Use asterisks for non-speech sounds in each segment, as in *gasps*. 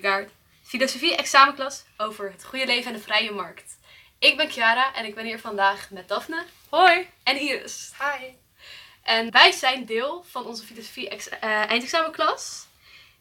Kierkegaard. Filosofie examenklas over het goede leven en de vrije markt. Ik ben Chiara en ik ben hier vandaag met Daphne Hoi. en Iris. Hi. En wij zijn deel van onze filosofie ex- eh, eindexamenklas.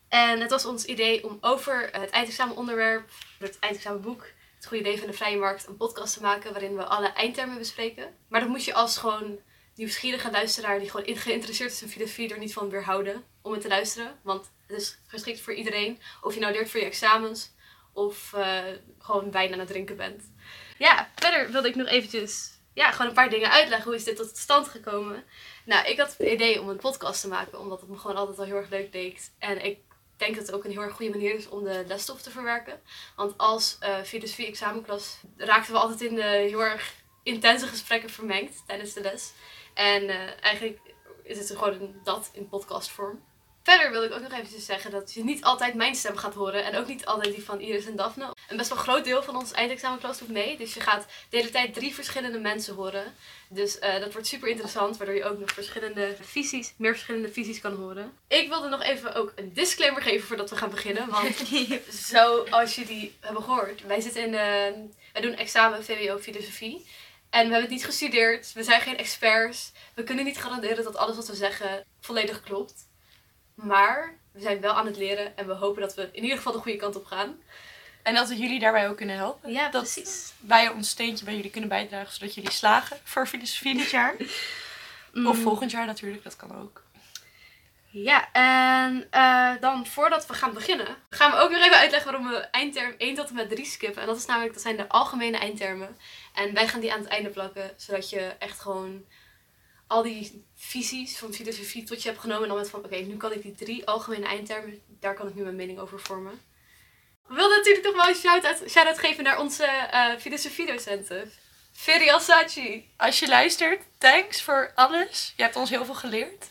En het was ons idee om over het eindexamenonderwerp, het eindexamenboek, het goede leven en de vrije markt, een podcast te maken waarin we alle eindtermen bespreken. Maar dat moet je als gewoon nieuwsgierige luisteraar die gewoon geïnteresseerd is in filosofie er niet van weerhouden om het te luisteren. Want het is geschikt voor iedereen. Of je nou leert voor je examens of eh, gewoon wijn aan het drinken bent. Ja, verder wilde ik nog eventjes ja, gewoon een paar dingen uitleggen. Hoe is dit tot stand gekomen? Nou, ik had het idee om een podcast te maken, omdat het me gewoon altijd al heel erg leuk deed. En ik denk dat het ook een heel erg goede manier is om de lesstof te verwerken. Want als eh filosofie examenklas raakten we altijd in de heel erg intense gesprekken vermengd tijdens de les. En eh, eigenlijk is het gewoon dat in podcastvorm. Verder wil ik ook nog eventjes zeggen dat je niet altijd mijn stem gaat horen. En ook niet altijd die van Iris en Daphne. Een best wel groot deel van ons eindexamenklas doet mee. Dus je gaat de hele tijd drie verschillende mensen horen. Dus eh, dat wordt super interessant. Waardoor je ook nog verschillende visies, meer verschillende visies kan horen. Ik wilde nog even ook een disclaimer geven voordat we gaan beginnen. Want *laughs* zoals jullie hebben gehoord. Wij zitten in de, wij doen examen VWO filosofie. En we hebben het niet gestudeerd. We zijn geen experts. We kunnen niet garanderen dat alles wat we zeggen volledig klopt. Maar we zijn wel aan het leren en we hopen dat we in ieder geval de goede kant op gaan. En dat we jullie daarbij ook kunnen helpen. Ja, dat precies. wij ons steentje bij jullie kunnen bijdragen, zodat jullie slagen voor filosofie dit jaar. *laughs* Of volgend jaar natuurlijk, dat kan ook. Ja, en eh, dan voordat we gaan beginnen, gaan we ook nog even uitleggen waarom we eindterm 1 tot en met 3 skippen. En dat is namelijk, dat zijn de algemene eindtermen. En wij gaan die aan het einde plakken, zodat je echt gewoon al die visies van filosofie tot je hebt genomen. En dan met van, oké, nu kan ik die drie algemene eindtermen, daar kan ik nu mijn mening over vormen. We wilden natuurlijk toch wel een shout-out, shout-out geven naar onze eh filosofiedocenten. Feri Alsaci. Als je luistert, thanks voor alles. Je hebt ons heel veel geleerd.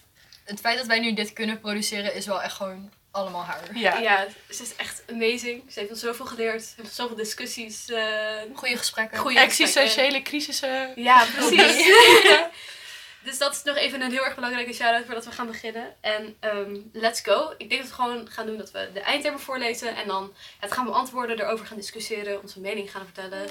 Het feit dat wij nu dit kunnen produceren is wel echt gewoon allemaal haar. Ja. Ja, ze is echt amazing. Ze heeft ons zoveel geleerd. Ze heeft zoveel discussies. eh Goede gesprekken. goede gesprekken. Existentiële crisissen. Ja, precies. *laughs* *laughs* dus dat is nog even een heel erg belangrijke shout-out voordat we gaan beginnen. En ehm, let's go. Ik denk dat we gewoon gaan doen dat we de eindtermen voorlezen. En dan het gaan beantwoorden, erover gaan discussiëren, onze mening gaan vertellen.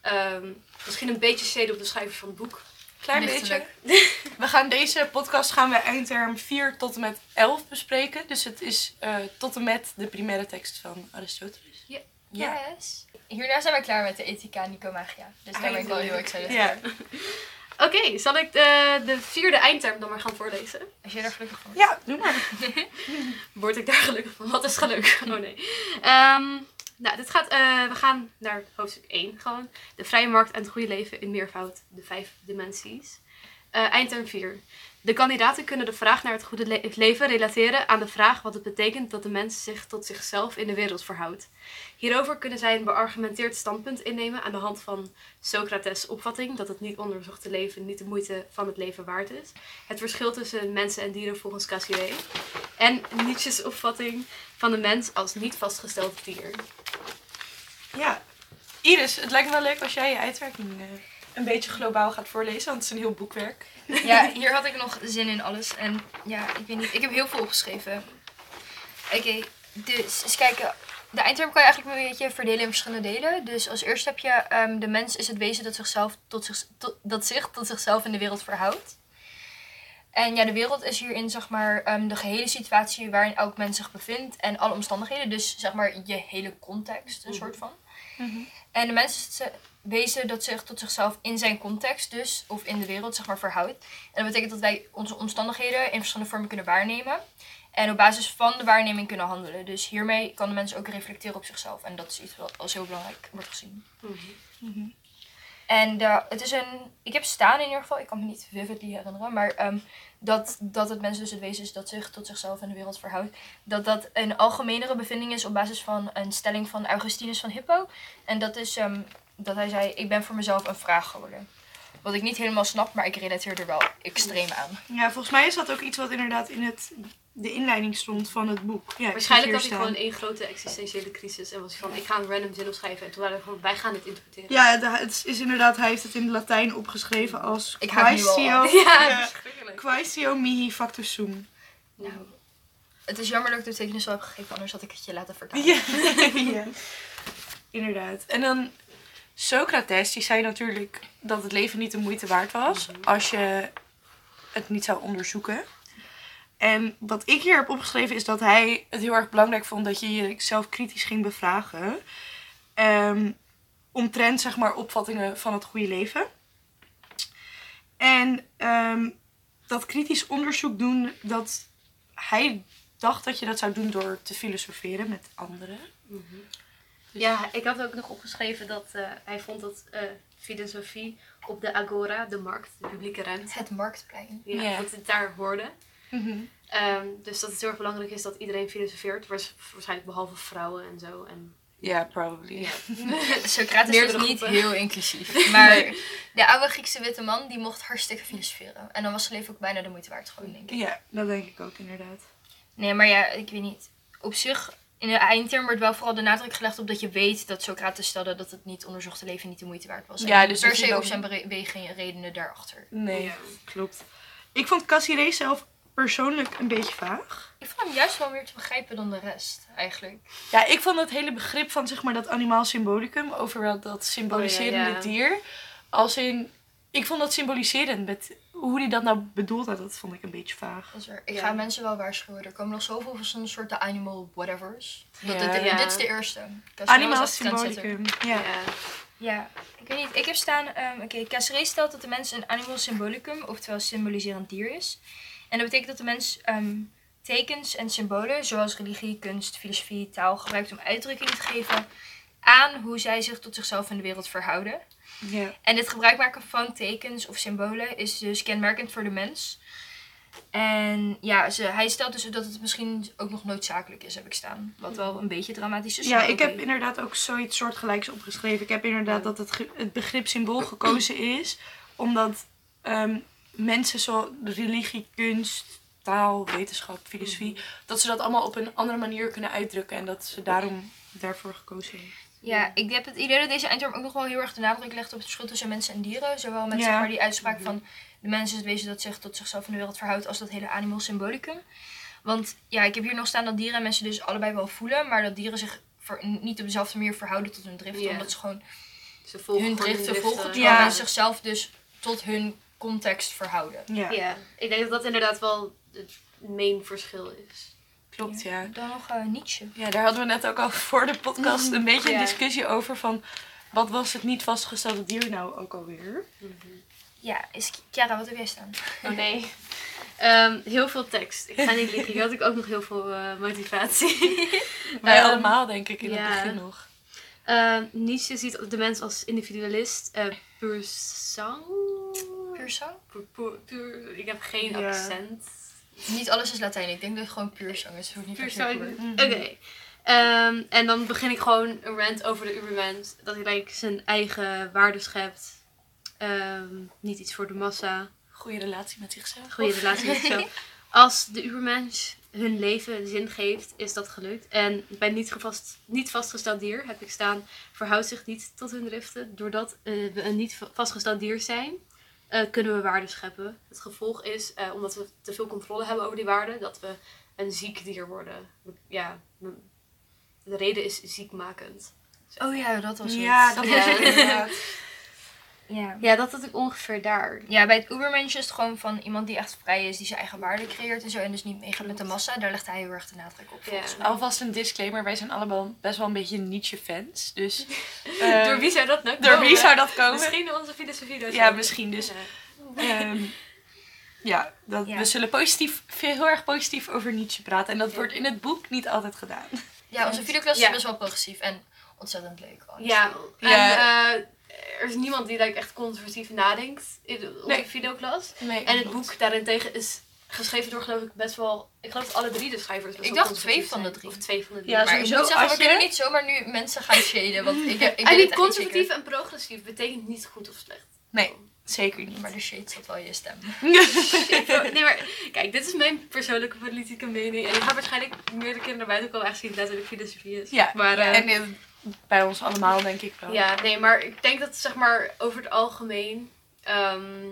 Ehm, misschien een beetje shade op de schrijvers van het boek. Klein Lichtelijk. beetje. *laughs* We gaan deze podcast gaan we eindterm 4 tot en met 11 bespreken. Dus het is eh, tot en met de primaire tekst van Aristoteles. Ja. Yes. Hierna zijn wij klaar met de ethica Nicomagia. Dus daar ben ik wel heel excited Ja. voor. *laughs* Oké, zal ik de, de vierde eindterm dan maar gaan voorlezen? Als jij daar gelukkig van ja, doe maar. *laughs* Word ik daar gelukkig van? Wat is geluk? Oh nee. Ehm, nou, dit gaat, eh, we gaan naar hoofdstuk 1 gewoon. De vrije markt en het goede leven in meervoud. De vijf dimensies. Eh eindterm 4. De kandidaten kunnen de vraag naar het goede le- leven relateren aan de vraag wat het betekent dat de mens zich tot zichzelf in de wereld verhoudt. Hierover kunnen zij een beargumenteerd standpunt innemen aan de hand van Socrates' opvatting dat het niet onderzochte leven niet de moeite van het leven waard is. Het verschil tussen mensen en dieren volgens Cassirer. En Nietzsche's opvatting van de mens als niet vastgesteld dier. Ja. Iris, het lijkt me wel leuk als jij je uitwerking eh, een beetje globaal gaat voorlezen, want het is een heel boekwerk. Ja, *laughs* hier had ik nog zin in alles. En ja, ik weet niet. Ik heb heel veel opgeschreven. Oké, dus eens kijken. De eindterm kan je eigenlijk een beetje verdelen in verschillende delen. Dus als eerste heb je ehm, de mens is het wezen dat, zichzelf tot zich, tot, dat zich tot zichzelf in de wereld verhoudt. En ja, de wereld is hierin zeg maar ehm, de gehele situatie waarin elk mens zich bevindt en alle omstandigheden. Dus zeg maar je hele context, een soort van. En de mens is wezen dat zich tot zichzelf in zijn context dus, of in de wereld, zeg maar, verhoudt. En dat betekent dat wij onze omstandigheden in verschillende vormen kunnen waarnemen. En op basis van de waarneming kunnen handelen. Dus hiermee kan de mens ook reflecteren op zichzelf. En dat is iets wat als heel belangrijk wordt gezien. En de, het is een, ik heb staan in ieder geval, ik kan me niet vividly herinneren, maar ehm, dat, dat het mens dus het wezen is dat zich tot zichzelf in de wereld verhoudt. Dat dat een algemenere bevinding is op basis van een stelling van Augustinus van Hippo. En dat is ehm, dat hij zei, ik ben voor mezelf een vraag geworden. Wat ik niet helemaal snap, maar ik relateer er wel extreem aan. Ja, volgens mij is dat ook iets wat inderdaad in het, de inleiding stond van het boek. Ja, Waarschijnlijk had het hij gewoon één grote existentiële crisis. En was hij van, ik ga een random zin opschrijven. En toen waren we van, wij gaan dit interpreteren. Ja, het is inderdaad, hij heeft het in het Latijn opgeschreven als Ik Quaestio. *laughs* Ja, ja, verschrikkelijk. Quaestio mihi factus sum. Nou, het is jammer dat ik de betekenis wel heb gegeven, anders had ik het je laten vertalen. Ja. *laughs* ja, inderdaad. En dan Socrates, die zei natuurlijk dat het leven niet de moeite waard was als je het niet zou onderzoeken. En wat ik hier heb opgeschreven is dat hij het heel erg belangrijk vond dat je jezelf kritisch ging bevragen. Ehm omtrent zeg maar opvattingen van het goede leven. En ehm, dat kritisch onderzoek doen, dat hij dacht dat je dat zou doen door te filosoferen met anderen. Dus- Ja, ik had ook nog opgeschreven dat eh, hij vond dat eh, filosofie op de agora, de markt, de publieke ruimte, Het marktplein. ja, dat het daar hoorde. Mhm. Ehm, dus dat het heel erg belangrijk is dat iedereen filosofeert, waars- waarschijnlijk behalve vrouwen en zo. En, Ja, probably. ja. *laughs* Socrates Meerdere was niet groepen. heel inclusief. *laughs* Maar de oude Griekse witte man, die mocht hartstikke filosoferen. En dan was zijn leven ook bijna de moeite waard gewoon, denk ik. Ja, dat denk ik ook inderdaad. Nee, maar ja, ik weet niet. Op zich, in de eindterm wordt wel vooral de nadruk gelegd op dat je weet dat Socrates stelde dat het niet onderzochte leven niet de moeite waard was. Ja, dus per dat se op zijn bere- wegen en redenen daarachter. Nee, Ja. klopt. Ik vond Cassirer zelf persoonlijk een beetje vaag. Ik vond hem juist wel meer te begrijpen dan de rest, eigenlijk. Ja, ik vond het hele begrip van zeg maar dat animaal symbolicum over dat symboliserende Oh ja, ja. dier. Als in, ik vond dat symboliserend. Met hoe hij dat nou bedoeld had, dat vond ik een beetje vaag. Dat is waar. Ik Ja. ga mensen wel waarschuwen. Er komen nog zoveel van zo'n soort de animal whatevers. Dat, Ja. dit, Ja. dit is de eerste. Trendsetter. symbolicum. Ja. Ja. Ja, ik weet niet. Ik heb staan, ehm oké, Cassirer stelt dat de mens een animal symbolicum, oftewel symboliserend dier is. En dat betekent dat de mens ehm, tekens en symbolen, zoals religie, kunst, filosofie, taal, gebruikt om uitdrukking te geven aan hoe zij zich tot zichzelf in de wereld verhouden. Ja. En dit gebruik maken van tekens of symbolen is dus kenmerkend voor de mens. En ja, ze, hij stelt dus dat het misschien ook nog noodzakelijk is, heb ik staan. Wat wel een beetje dramatisch is. Ja, ik heb inderdaad ook zoiets soortgelijks opgeschreven. Ik heb inderdaad dat het, het begrip symbool gekozen is. Omdat ehm, mensen zo religie, kunst, taal, wetenschap, filosofie... dat ze dat allemaal op een andere manier kunnen uitdrukken. En dat ze daarom daarvoor gekozen heeft. Ja, ik heb het idee dat deze eindterm ook nog wel heel erg de nadruk legt op het verschil tussen mensen en dieren. Zowel met Ja. zeg maar, die uitspraak van de mens is het wezen dat zich tot zichzelf in de wereld verhoudt als dat hele animal symbolicum. Want ja, ik heb hier nog staan dat dieren en mensen dus allebei wel voelen, maar dat dieren zich ver- niet op dezelfde manier verhouden tot hun driften. Ja. omdat ze gewoon Ze volgen hun driften volgen, terwijl Ja. mensen zichzelf dus tot hun context verhouden. Ja, Ja, ik denk dat dat inderdaad wel het main verschil is. Klopt, ja. Dan nog eh, Nietzsche. Ja, daar hadden we net ook al voor de podcast een beetje een discussie over van... Wat was het niet vastgestelde dier nou ook alweer? Ja, is Chiara, wat heb jij staan? *laughs* Oh nee. Ehm, heel veel tekst. Ik ga niet liegen. Hier had ik ook nog heel veel eh, motivatie. *laughs* Wij Ehm, allemaal, denk ik, in ja. het begin nog. Ehm, Nietzsche ziet de mens als individualist. eh pur sang. Puur zang? Puur, puur, puur- ik heb geen Ja. accent. Niet alles is Latijn. Ik denk dat het gewoon puur zang is. Niet Puur puur. Oké. Ehm, en dan begin ik gewoon een rant over de Ubermens. Dat hij like, zijn eigen waarde schept. Ehm, niet iets voor de massa. Goede relatie met zichzelf. goede relatie met zichzelf. *laughs* Als de Ubermensch hun leven zin geeft, is dat gelukt. En bij niet, gevast, niet vastgesteld dier heb ik staan, verhoudt zich niet tot hun driften. Doordat eh, we een niet va- vastgesteld dier zijn, eh, kunnen we waarden scheppen. Het gevolg is, eh, omdat we te veel controle hebben over die waarden, dat we een ziek dier worden. Ja, de reden is ziekmakend. Oh ja, dat was het. Ja, dat was het. *laughs* Ja. Ja, dat had ik ongeveer daar. Ja, bij het Ubermensch is het gewoon van iemand die echt vrij is, die zijn eigen waarde creëert en zo. En dus niet meegaat met de massa. Daar legt hij heel erg de nadruk op. Ja. volgens mij. Alvast een disclaimer, wij zijn allemaal best wel een beetje Nietzsche-fans. Dus eh, *laughs* Door wie zou dat nou door wie komen? zou dat komen? Misschien onze filosofie. Ja, misschien dus. Ja. Ehm, ja, dat, Ja. we zullen positief, veel, heel erg positief over Nietzsche praten. En dat wordt in het boek niet altijd gedaan. Ja, onze videoklas Ja. is best wel progressief en ontzettend leuk. honestly. Ja, en Ja. Er is niemand die like, echt conservatief nadenkt in de, onze Nee. videoklas. Nee, En het boek daarentegen is geschreven door geloof ik best wel... Ik geloof dat alle drie de schrijvers best Ik dacht twee van de drie. Of twee van de drie. Ja, Maar ik sowieso, moet zeggen, we kunnen niet zomaar nu mensen gaan shaden. Want ik, ik het echt niet conservatief zeker. en progressief betekent niet goed of slecht. Nee, zeker niet. Maar de shade zat wel in je stem. *laughs* nee, maar kijk, dit is mijn persoonlijke politieke mening. En ik ga waarschijnlijk meerdere keren naar buiten komen, aangezien het letterlijk filosofie is. Ja, maar, eh, en eh, bij ons allemaal denk ik wel. Ja, nee, maar ik denk dat zeg maar over het algemeen. ehm,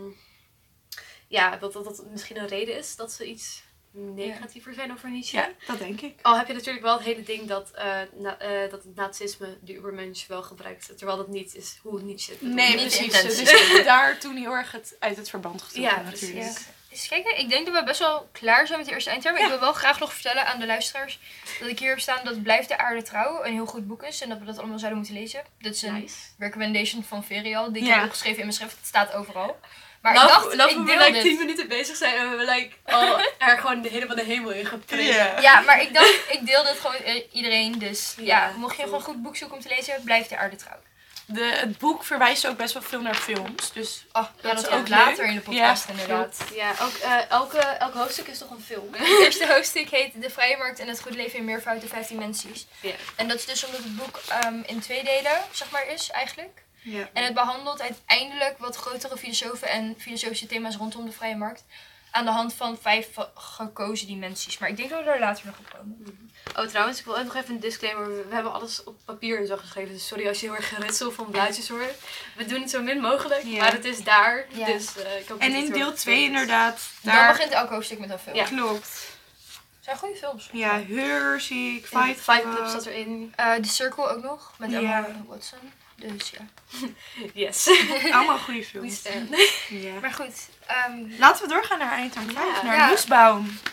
ja, dat, dat dat misschien een reden is dat ze iets negatiever zijn over Nietzsche. Ja, dat denk ik. Al heb je natuurlijk wel het hele ding dat, eh, na- eh, dat het nazisme de Ubermensch wel gebruikt. Terwijl dat niet is hoe Nietzsche het. Nee, precies. Dus *laughs* daar toen heel erg het uit het verband getrokken Ja, precies. natuurlijk. Ja. Eens kijken, ik denk dat we best wel klaar zijn met de eerste eindterm. Ik wil wel graag nog vertellen aan de luisteraars dat ik hier heb staan dat Blijft de Aarde Trouw een heel goed boek is en dat we dat allemaal zouden moeten lezen. Dat is een Nice. recommendation van Verial, die ik heb opgeschreven in mijn schrift. Het staat overal. Maar Love, ik dacht, love ik we like dit. 10 minuten bezig zijn en we like, al *laughs* er gewoon de helemaal de hemel in geprezen. Ja. Ja, maar ik dacht, ik deel dit gewoon met iedereen. Dus ja, Ja, mocht je cool. gewoon een goed boek zoeken om te lezen, Blijft de Aarde Trouw. De, het boek verwijst ook best wel veel naar films. Dus Oh, ja, dat is is ook later leuk. in de podcast Ja, inderdaad. Ja, ook, eh, elke, elk hoofdstuk is toch een film. *laughs* Het eerste hoofdstuk heet De Vrije Markt en het Goed Leven in Meervoud de 15 Dimensies. Ja. En dat is dus omdat het boek ehm, in twee delen, zeg maar, is eigenlijk. ja. En het behandelt uiteindelijk wat grotere filosofen en filosofische thema's rondom de vrije markt. Aan de hand van vijf gekozen dimensies. Maar ik denk dat we daar later nog op komen. Oh, trouwens, ik wil ook nog even een disclaimer. We hebben alles op papier en zo geschreven. Dus sorry als je heel erg geritsel van blaadjes hoort. We doen het zo min mogelijk, maar het is daar. Dus, eh, ik hoop En in deel erg 2 is. inderdaad. Dan Daar begint elk hoofdstuk met een film. Ja. klopt. zijn goede films. Ja, Her zie ik. Fight Club. Zat erin. Eh, The Circle ook nog, met. Emma Watson. Dus ja. *laughs* Yes. *laughs* Allemaal goede films. Ja. Maar goed. ehm, Laten we doorgaan naar eindterm 5. Ja. naar Ja.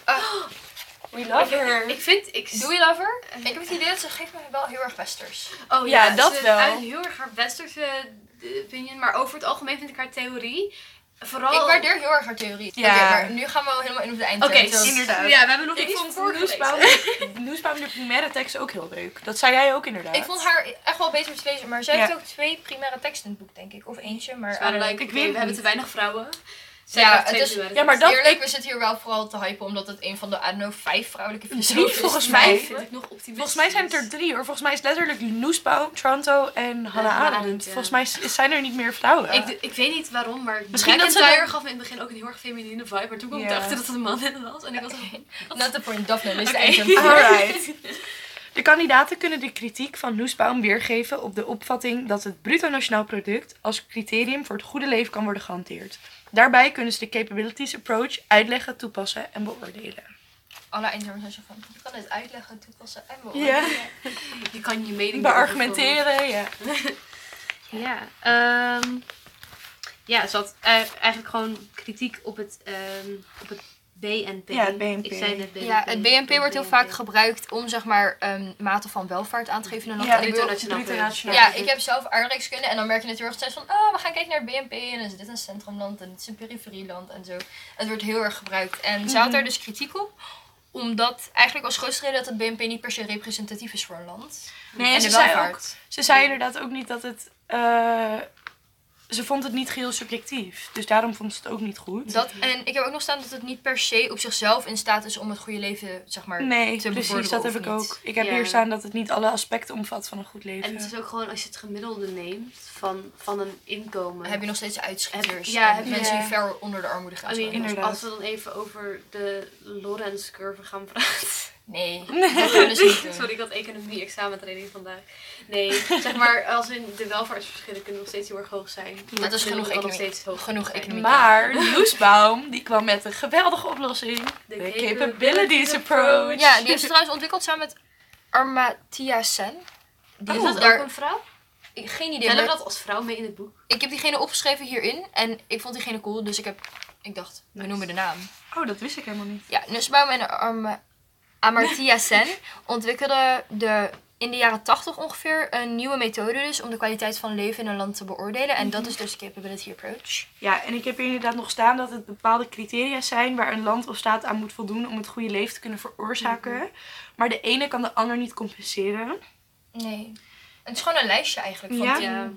*gasps* we love her. Ik vind... Ik, Doe je lover? Ik heb het idee dat ze geeft me wel heel erg westers. Oh Ja, ja, dat ze wel. uit heel erg haar westerse eh, opinion. Maar over het algemeen vind ik haar theorie... Vooral... Ik waardeer heel erg haar theorie. Ja. Maar nu gaan we wel helemaal in op de eindterm. Oké, inderdaad. Ja, we hebben nog vond voorgelezen. Noesbaum, Noesbaum de primaire tekst ook heel leuk. Dat zei jij ook inderdaad. Ik vond haar echt wel beter te lezen, maar zij Ja. heeft ook twee primaire teksten in het boek, denk ik. Of eentje, maar... Eh, like, ik oké, weet we hebben te weinig vrouwen. Ja, het is- ja, maar dat- Eerlijk, ik- we zitten hier wel vooral te hypen, omdat het een van de, I don't know, vijf vrouwelijke Drie, filosofen is. volgens mij. vind ik nog optimistisch. Volgens mij zijn het er drie hoor. Volgens mij is letterlijk Noesbaum, Toronto en Hannah Arendt. Arendt, ja. Volgens mij is- zijn er niet meer vrouwen. Ik, ik weet niet waarom, maar Misschien dat ze dan- gaf me in het begin ook een heel erg feminine vibe. Maar toen kwam ik erachter dat het een man in was. En ik was *laughs* zo... Not the point, Daphne, de Oké. eindterm. *laughs* Alright. De kandidaten kunnen de kritiek van Noesbaum weergeven op de opvatting dat het bruto nationaal product als criterium voor het goede leven kan worden gehanteerd. Daarbij kunnen ze de capabilities approach uitleggen, toepassen en beoordelen. Alle eindtermen zijn zo van, ik kan het uitleggen, toepassen en Ja. beoordelen. Je kan je mening Beargumenteren, ja. *laughs* Ja, ehm ja, ze had eh, eigenlijk gewoon kritiek op het, ehm, op het BNP. Ja, het BNP. Ik zei net BNP. Ja, het BNP wordt heel BNP. vaak gebruikt om zeg maar ehm mate van welvaart aan te geven in een land. Ja, En ik bruto wil- nationaal bruto product. nationaal Ja, ik heb zelf aardrijkskunde en dan merk je natuurlijk steeds van, oh, we gaan kijken naar het BNP en dan is dit een centrumland en dit is een periferieland en zo. Het wordt heel erg gebruikt. En ze had daar dus kritiek op, omdat eigenlijk als grootste reden dat het BNP niet per se representatief is voor een land. Nee, en en ze de zei, welvaart. ook, ze zei inderdaad ook niet dat het... eh, ze vond het niet geheel subjectief. Dus daarom vond ze het ook niet goed. Dat, en ik heb ook nog staan dat het niet per se op zichzelf in staat is om het goede leven, zeg maar, Nee, te precies, bevorderen dat heb ik niet. ook. Ik heb Ja. hier staan dat het niet alle aspecten omvat van een goed leven. En het is ook gewoon als je het gemiddelde neemt van, van een inkomen. heb je nog steeds uitschieters. Heb- ja, heb je- mensen die ver onder de armoedegrens I mean, wonen. Inderdaad. als we dan even over de Lorenz curve gaan praten. Nee, *laughs* dat gaan we dus niet doen. Sorry, ik had economie examentraining vandaag. Nee, zeg maar, als in de welvaartsverschillen kunnen nog steeds heel erg hoog zijn. Maar Dat is genoeg kan nog economie. steeds hoog Genoeg economie. Maar Noesbaum, die kwam met een geweldige oplossing. De De capabilities capabilities approach. Ja, die heeft ze trouwens ontwikkeld samen met Armatia Sen. Die Is is dat daar, ook een vrouw? ik- geen idee. Tellen we maar dat als vrouw mee in het boek? ik heb diegene opgeschreven hierin en ik vond diegene cool, dus ik heb, ik dacht, we noemen de naam. Oh, dat wist ik helemaal niet. Ja, Nussbaum en Arma, Amartya Sen ontwikkelden de, in de jaren 80 ongeveer een nieuwe methode dus om de kwaliteit van leven in een land te beoordelen. En dat is dus de capability approach. Ja, en ik heb hier inderdaad nog staan dat het bepaalde criteria zijn waar een land of staat aan moet voldoen om het goede leven te kunnen veroorzaken. Maar de ene kan de ander niet compenseren. Nee. Het is gewoon een lijstje eigenlijk van Ja? Ja.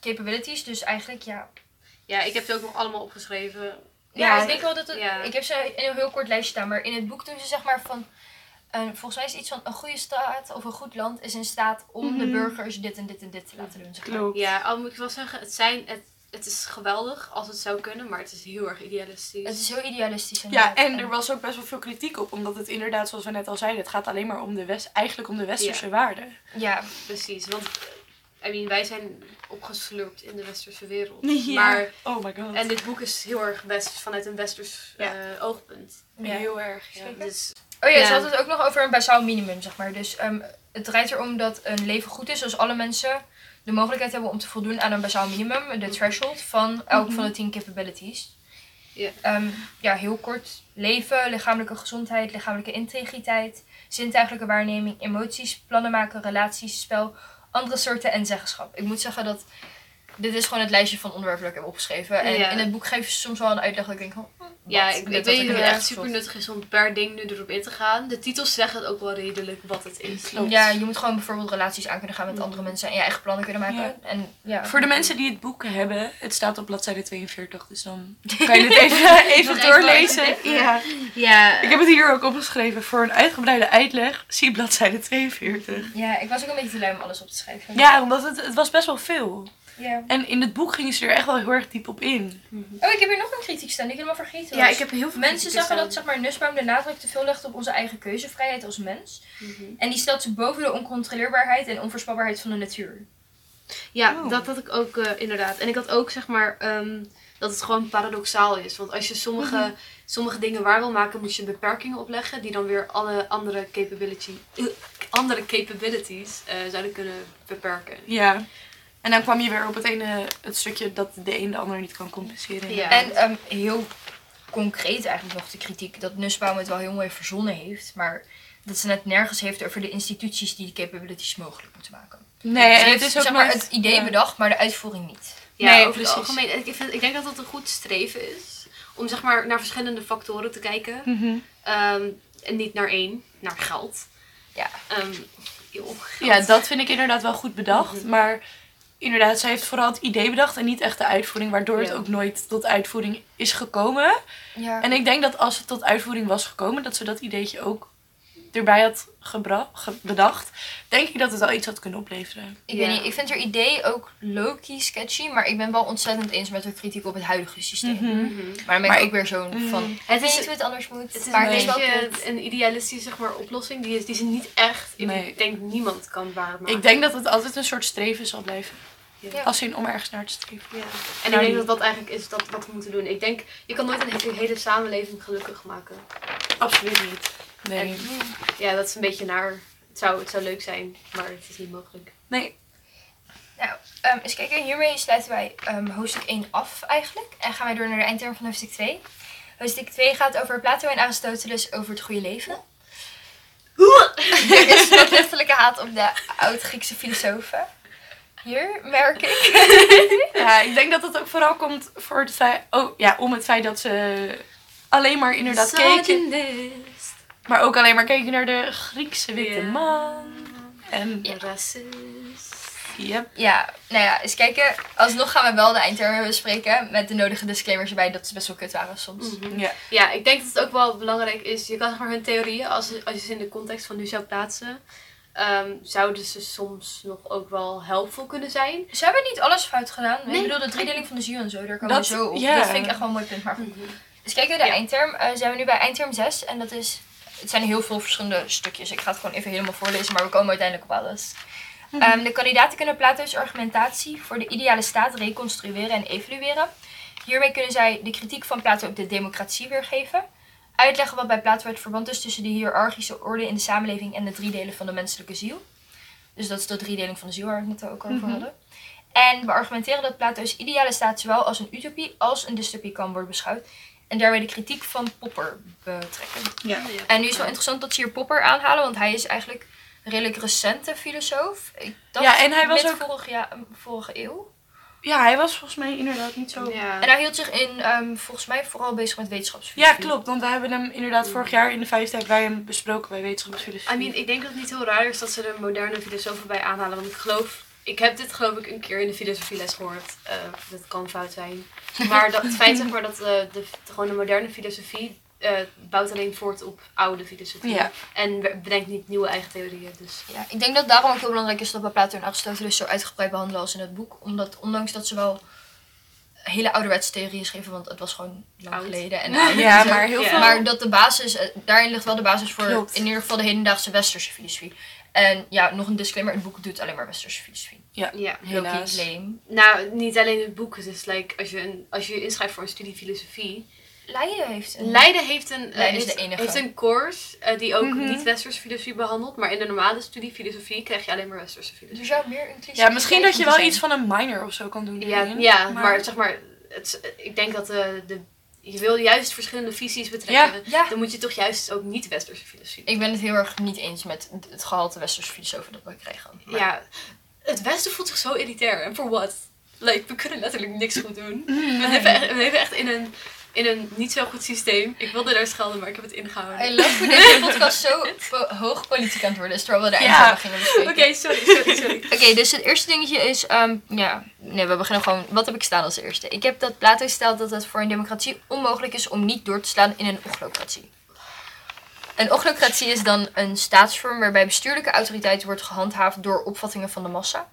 capabilities. Dus eigenlijk ja, Ja, ik heb ze ook nog allemaal opgeschreven. Ja, Ja, ik denk wel dat het. ja. Ik heb ze in een heel kort lijstje staan, maar in het boek doen ze zeg maar van. Eh, volgens mij is iets van een goede staat of een goed land is in staat om de Mhm. burgers dit en dit en dit te laten doen. Zeg maar. Klopt. Ja, al moet ik wel zeggen, het, zijn, het, het is geweldig als het zou kunnen, maar het is heel erg idealistisch. Het is heel idealistisch. Ja, inderdaad. en er was ook best wel veel kritiek op, omdat het inderdaad, zoals we net al zeiden, het gaat alleen maar om de west, eigenlijk om de westerse waarden. Ja, Precies, want I mean, wij zijn opgeslurpt in de westerse wereld. *laughs* Ja. Maar, Oh my god. en dit boek is heel erg best vanuit een westers Ja. eh, oogpunt. Ja. Heel erg. Ja. Dus Oh ja, Ja. ze had het ook nog over een basaal minimum, zeg maar. Dus ehm, het draait erom dat een leven goed is als alle mensen de mogelijkheid hebben om te voldoen aan een basaal minimum, de threshold van elk van de tien capabilities. Ja. Ehm, ja, heel kort. Leven, lichamelijke gezondheid, lichamelijke integriteit, zintuigelijke waarneming, emoties, plannen maken, relaties, spel, andere soorten en zeggenschap. Ik moet zeggen dat dit is gewoon het lijstje van onderwerpen dat ik heb opgeschreven. En Ja. in het boek geven ze soms wel een uitleg dat ik denk van... hm, ja, ik, ik dat weet niet of er het echt super nuttig is om per ding nu erop in te gaan. De titels zeggen het ook wel redelijk wat het is. Klopt. Ja, je moet gewoon bijvoorbeeld relaties aan kunnen gaan met andere mensen en je eigen plannen kunnen maken. Ja. En, ja. Voor de mensen die het boek hebben, het staat op bladzijde 42, dus dan *laughs* kan je het even, even doorlezen. even. Ja. Ja, Ik heb het hier ook opgeschreven. Voor een uitgebreide uitleg, zie bladzijde 42. Ja, ik was ook een beetje te lui om alles op te schrijven. Ja, omdat het, het was best wel veel. Ja. En in het boek gingen ze er echt wel heel erg diep op in. Oh, ik heb hier nog een kritiek staan die ik helemaal vergeten ja was. ik heb heel veel Mensen zeggen dat zeg maar, Nussbaum de nadruk te veel legt op onze eigen keuzevrijheid als mens. Mhm. En die stelt ze boven de oncontroleerbaarheid en onvoorspelbaarheid van de natuur. Ja, Oh. dat had ik ook eh, inderdaad. En ik had ook zeg maar ehm, dat het gewoon paradoxaal is. Want als je sommige, sommige dingen waar wil maken, moet je beperkingen opleggen. Die dan weer alle andere, capability, andere capabilities eh, zouden kunnen beperken. Ja. En dan kwam je weer op het ene het stukje dat de een de ander niet kan compenseren. Ja. En ehm, heel concreet eigenlijk nog de kritiek dat Nussbaum het wel heel mooi verzonnen heeft. Maar dat ze het nergens heeft over de instituties die de capabilities mogelijk moeten maken. Nee, Ze en het is ook zeg maar, nooit- het idee ja. bedacht, maar de uitvoering niet. Ja, Nee, over precies. het algemeen. Ik, vind, ik denk dat dat een goed streven is. Om zeg maar naar verschillende factoren te kijken. Mhm. Ehm, en niet naar één, naar geld. Ja. Ehm, joh, geld. Ja, dat vind ik inderdaad wel goed bedacht. Mhm. Maar inderdaad, zij heeft vooral het idee bedacht en niet echt de uitvoering. Waardoor het ook nooit tot uitvoering is gekomen. Ja. En ik denk dat als het tot uitvoering was gekomen, dat ze dat ideetje ook erbij had bedacht. Denk ik dat het wel iets had kunnen opleveren. Ik Ja. weet niet, ik vind haar idee ook low-key sketchy, maar ik ben wel ontzettend eens met haar kritiek op het huidige systeem. Mhm. Maar dan ben Maar ik ook weer zo'n Mm. van, Het is- niet hoe het anders moet, Het is maar een beetje een idealistische zeg maar, oplossing die, is, die ze niet echt, in, Nee. ik denk niemand kan waarmaken. Ik denk dat het altijd een soort streven zal blijven. Ja. Als in om ergens naar te streven. Ja. En ik denk dat dat eigenlijk is dat, wat we moeten doen. Ik denk, je kan nooit een hele samenleving gelukkig maken. Absoluut niet. Nee. En- Ja, dat is een beetje naar. Het zou, het zou leuk zijn, maar het is niet mogelijk. Nee. Nou, ehm, eens kijken, hiermee sluiten wij ehm, hoofdstuk 1 af eigenlijk. En gaan wij door naar de eindterm van hoofdstuk 2. Hoofdstuk 2 gaat over Plato en Aristoteles over het goede leven. Er is wat letterlijke haat op de oud-Griekse filosofen. Hier, merk ik. *laughs* Ja, ik denk dat het ook vooral komt voor het feit, oh, ja, om het feit dat ze alleen maar inderdaad keken. Maar ook alleen maar keken naar de Griekse witte man. En Ja. Racist. yep. Ja, nou ja, eens kijken. Alsnog gaan we wel de eindtermen bespreken. Met de nodige disclaimers erbij dat ze best wel kut waren soms. Mhm. Ja. Ja, ik denk dat het ook wel belangrijk is. Je kan maar hun theorieën, als, als je ze in de context van nu zou plaatsen, ehm, zouden ze soms nog ook wel helpful kunnen zijn. Ze hebben niet alles fout gedaan. Nee. Ik bedoel, de driedeling van de ziel en zo, daar komen Dat- we zo op. ja. Dat vind ik echt wel een mooi punt. Maar goed. Dus kijken, de Ja. eindterm. eh, zijn we nu bij eindterm 6. En dat is... Het zijn heel veel verschillende stukjes. Ik ga het gewoon even helemaal voorlezen, maar we komen uiteindelijk op alles. Ehm, de kandidaten kunnen Plato's argumentatie voor de ideale staat reconstrueren en evalueren. Hiermee kunnen zij de kritiek van Plato op de democratie weergeven. Uitleggen wat bij Plato het verband is tussen de hiërarchische orde in de samenleving en de drie delen van de menselijke ziel. Dus dat is de driedeling van de ziel waar we het net ook over Mhm. hadden. En beargumenteren dat Plato's ideale staat zowel als een utopie als een dystopie kan worden beschouwd. En daarbij de kritiek van Popper betrekken. Ja. En nu is het wel interessant dat ze hier Popper aanhalen, want hij is eigenlijk een redelijk recente filosoof. Ik dacht Ja, en hij was ook- vorig jaar, vorige eeuw. ja, hij was volgens mij inderdaad niet zo... Ja. En hij hield zich in, ehm, volgens mij vooral bezig met Ja, wetenschapsfilosofie. klopt. Want we hebben hem inderdaad vorig jaar in de vijfde hebben wij hem besproken bij wetenschapsfilosofie. I mean, ik denk dat het niet heel raar is dat ze er moderne filosofen bij aanhalen. Want ik geloof, ik heb dit geloof ik een keer in de filosofieles gehoord. Eh, dat kan fout zijn. Maar dat, het feit zeg maar dat eh, de, de, gewoon de moderne filosofie eh, bouwt alleen voort op oude filosofie. Ja. En be- bedenkt niet nieuwe eigen theorieën. Dus Ja, ik denk dat daarom ook heel belangrijk is dat we Plato en Aristoteles zo uitgebreid behandelen als in het boek. Omdat ondanks dat ze wel hele ouderwetse theorieën schreven, want het was gewoon lang Oud. geleden. En Ja, maar heel Ja. veel... Maar dat de basis, daarin ligt wel de basis voor Klopt. in ieder geval de hedendaagse westerse filosofie. En ja, nog een disclaimer, het boek doet alleen maar westerse filosofie. Ja. Heel Helaas. lame. Nou, niet alleen het boek. Het is like, als je, een, als je inschrijft voor een studie filosofie. Leiden heeft een... Leiden heeft een, eh, Leiden is de enige. heeft een course eh, die ook Mhm. niet westerse filosofie behandelt. Maar in de normale studie filosofie krijg je alleen maar westerse filosofie. Er zou meer inclusiviteit Ja, misschien dat je wel zijn. iets van een minor of zo kan doen. Ja, ja maar, zeg maar, het, ik denk dat de, de, je wil juist verschillende visies betrekken. Ja. Dan moet je toch juist ook niet westerse filosofie Ik ben het heel erg niet eens met het gehalte westerse filosofie dat we krijgen. Maar- Ja, het Westen voelt zich zo elitair. En voor wat? Like, we kunnen letterlijk niks goed doen. Mm, We, leven echt, we leven echt in een, in een niet zo goed systeem. Ik wilde daar schelden, maar ik heb het ingehouden. I love hoe deze podcast zo po- hoog politiek aan het worden is, terwijl we de Ja. bespreken. Oké, sorry, sorry, sorry. *laughs* Oké, dus het eerste dingetje is, ehm, ja, nee, we beginnen gewoon, wat heb ik staan als eerste? Ik heb dat Plato stelt dat het voor een democratie onmogelijk is om niet door te slaan in een ochlocratie. Een ochlocratie is dan een staatsvorm waarbij bestuurlijke autoriteit wordt gehandhaafd door opvattingen van de massa.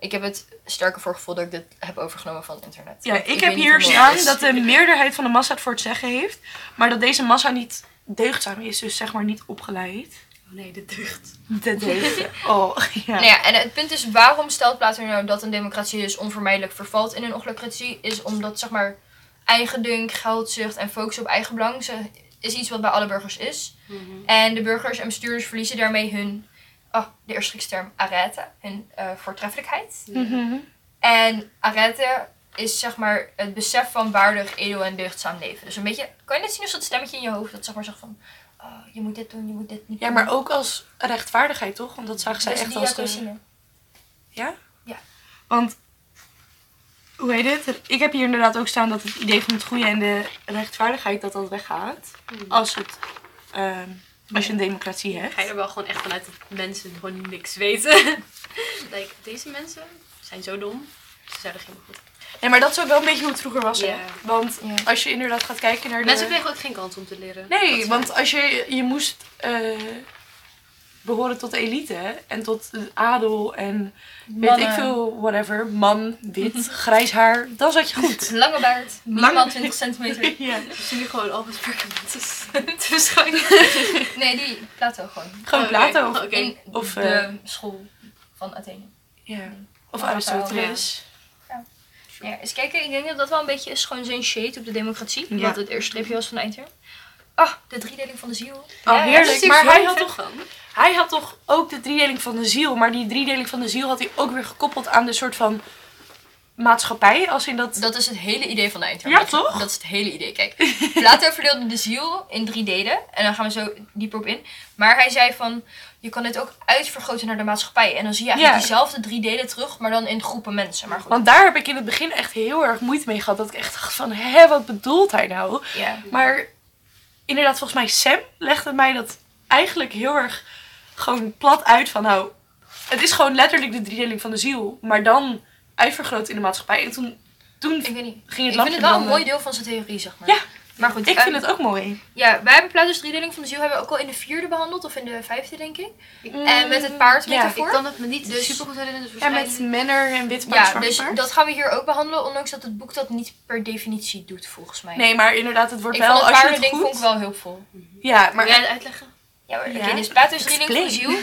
Ik heb het sterke voorgevoel dat ik dit heb overgenomen van het internet. Ja, ik, heb hier staan is. dat de meerderheid van de massa het voor het zeggen heeft. Maar dat deze massa niet deugdzaam is. Dus zeg maar niet opgeleid. Oh nee, de deugd. De deugd. *laughs* Oh, ja. Nou ja, en het punt is, waarom stelt Plato nou dat een democratie dus onvermijdelijk vervalt in een ochlocratie? Is omdat, zeg maar, eigendunk, geldzucht en focus op eigen belang ze- is iets wat bij alle burgers is. En de burgers en bestuurders verliezen daarmee hun, oh, de eerste term, arete, hun eh, voortreffelijkheid. Mhm. En arete is, zeg maar, het besef van waardig, edel en deugdzaam leven. Dus een beetje, kan je net zien als dat stemmetje in je hoofd dat zeg maar zegt van, oh, je moet dit doen, je moet dit niet Ja, doen. maar ook als rechtvaardigheid, toch? Want dat zagen zij Dus echt als de... Ja? Ja. Want, hoe heet het? Ik heb hier inderdaad ook staan dat het idee van het goede en de rechtvaardigheid dat dat weggaat. Als, het, ehm, als je een democratie hebt. Ga je er wel gewoon echt vanuit dat mensen gewoon niks weten. *laughs* like, deze mensen zijn zo dom. Ze zouden geen goed. Nee, maar dat is ook wel een beetje hoe het vroeger was, hè? Want als je inderdaad gaat kijken naar de... Mensen kregen ook geen kans om te leren. Nee, want als je, je moest eh, behoren tot de elite en tot de adel en weet Mannen. ik veel, whatever, man, wit, *laughs* grijs haar, dan zat je goed. *laughs* Lange baard, minimaal 20 centimeter. *laughs* ja. Zie nu gewoon Albert Perkins te verschijnen. Nee, die Plato gewoon. Gewoon Oké, Plato. oké. In Of, de eh, school van Athene. Ja. Of Ja, Aristoteles. Ja, eens kijken. Ik denk dat dat wel een beetje is gewoon zijn shade op de democratie. Ja. Wat het eerste streepje was van de eindterm. Ah, de driedeling van de ziel. Oh, Ja, heerlijk. Maar hij had, toch, van. Hij had toch ook de driedeling van de ziel. Maar die driedeling van de ziel had hij ook weer gekoppeld aan de soort van maatschappij. Als in dat... Dat is het hele idee van de eindterm. Ja, Dat- toch? Dat is het hele idee. Kijk, Plato verdeelde de ziel in drie delen. En daar gaan we zo dieper op in. Maar hij zei van, je kan dit ook uitvergroten naar de maatschappij. En dan zie je eigenlijk Ja. diezelfde drie delen terug, maar dan in groepen mensen. Maar goed, Want daar heb ik in het begin echt heel erg moeite mee gehad. Dat ik echt dacht van, hé, wat bedoelt hij nou? ja. Maar inderdaad, volgens mij Sam legde mij dat eigenlijk heel erg gewoon plat uit van nou, het is gewoon letterlijk de driedeling van de ziel, maar dan uitvergroot in de maatschappij. En toen, toen Ik weet niet. ging het Ik vind het wel een mooi deel van zijn theorie, zeg maar. Ja, Maar goed, ik vind het ook mooi. Ja, wij hebben Plato's driedeling van de ziel hebben we ook al in de vierde behandeld, of in de vijfde, denk ik. Mm, En met het paard ja, metafoor. Ik kan het me niet Dus- super goed herinneren. Dus Ja, met menner en wit paard, Ja, dus paard. dat gaan we hier ook behandelen, ondanks dat het boek dat niet per definitie doet, volgens mij. Nee, maar inderdaad, het wordt ik wel het als je het paardending goed... vond ik wel hulpvol. Ja, Wil maar jij het uitleggen? Ja, maar Ja. dus Plato's driedeling van de ziel.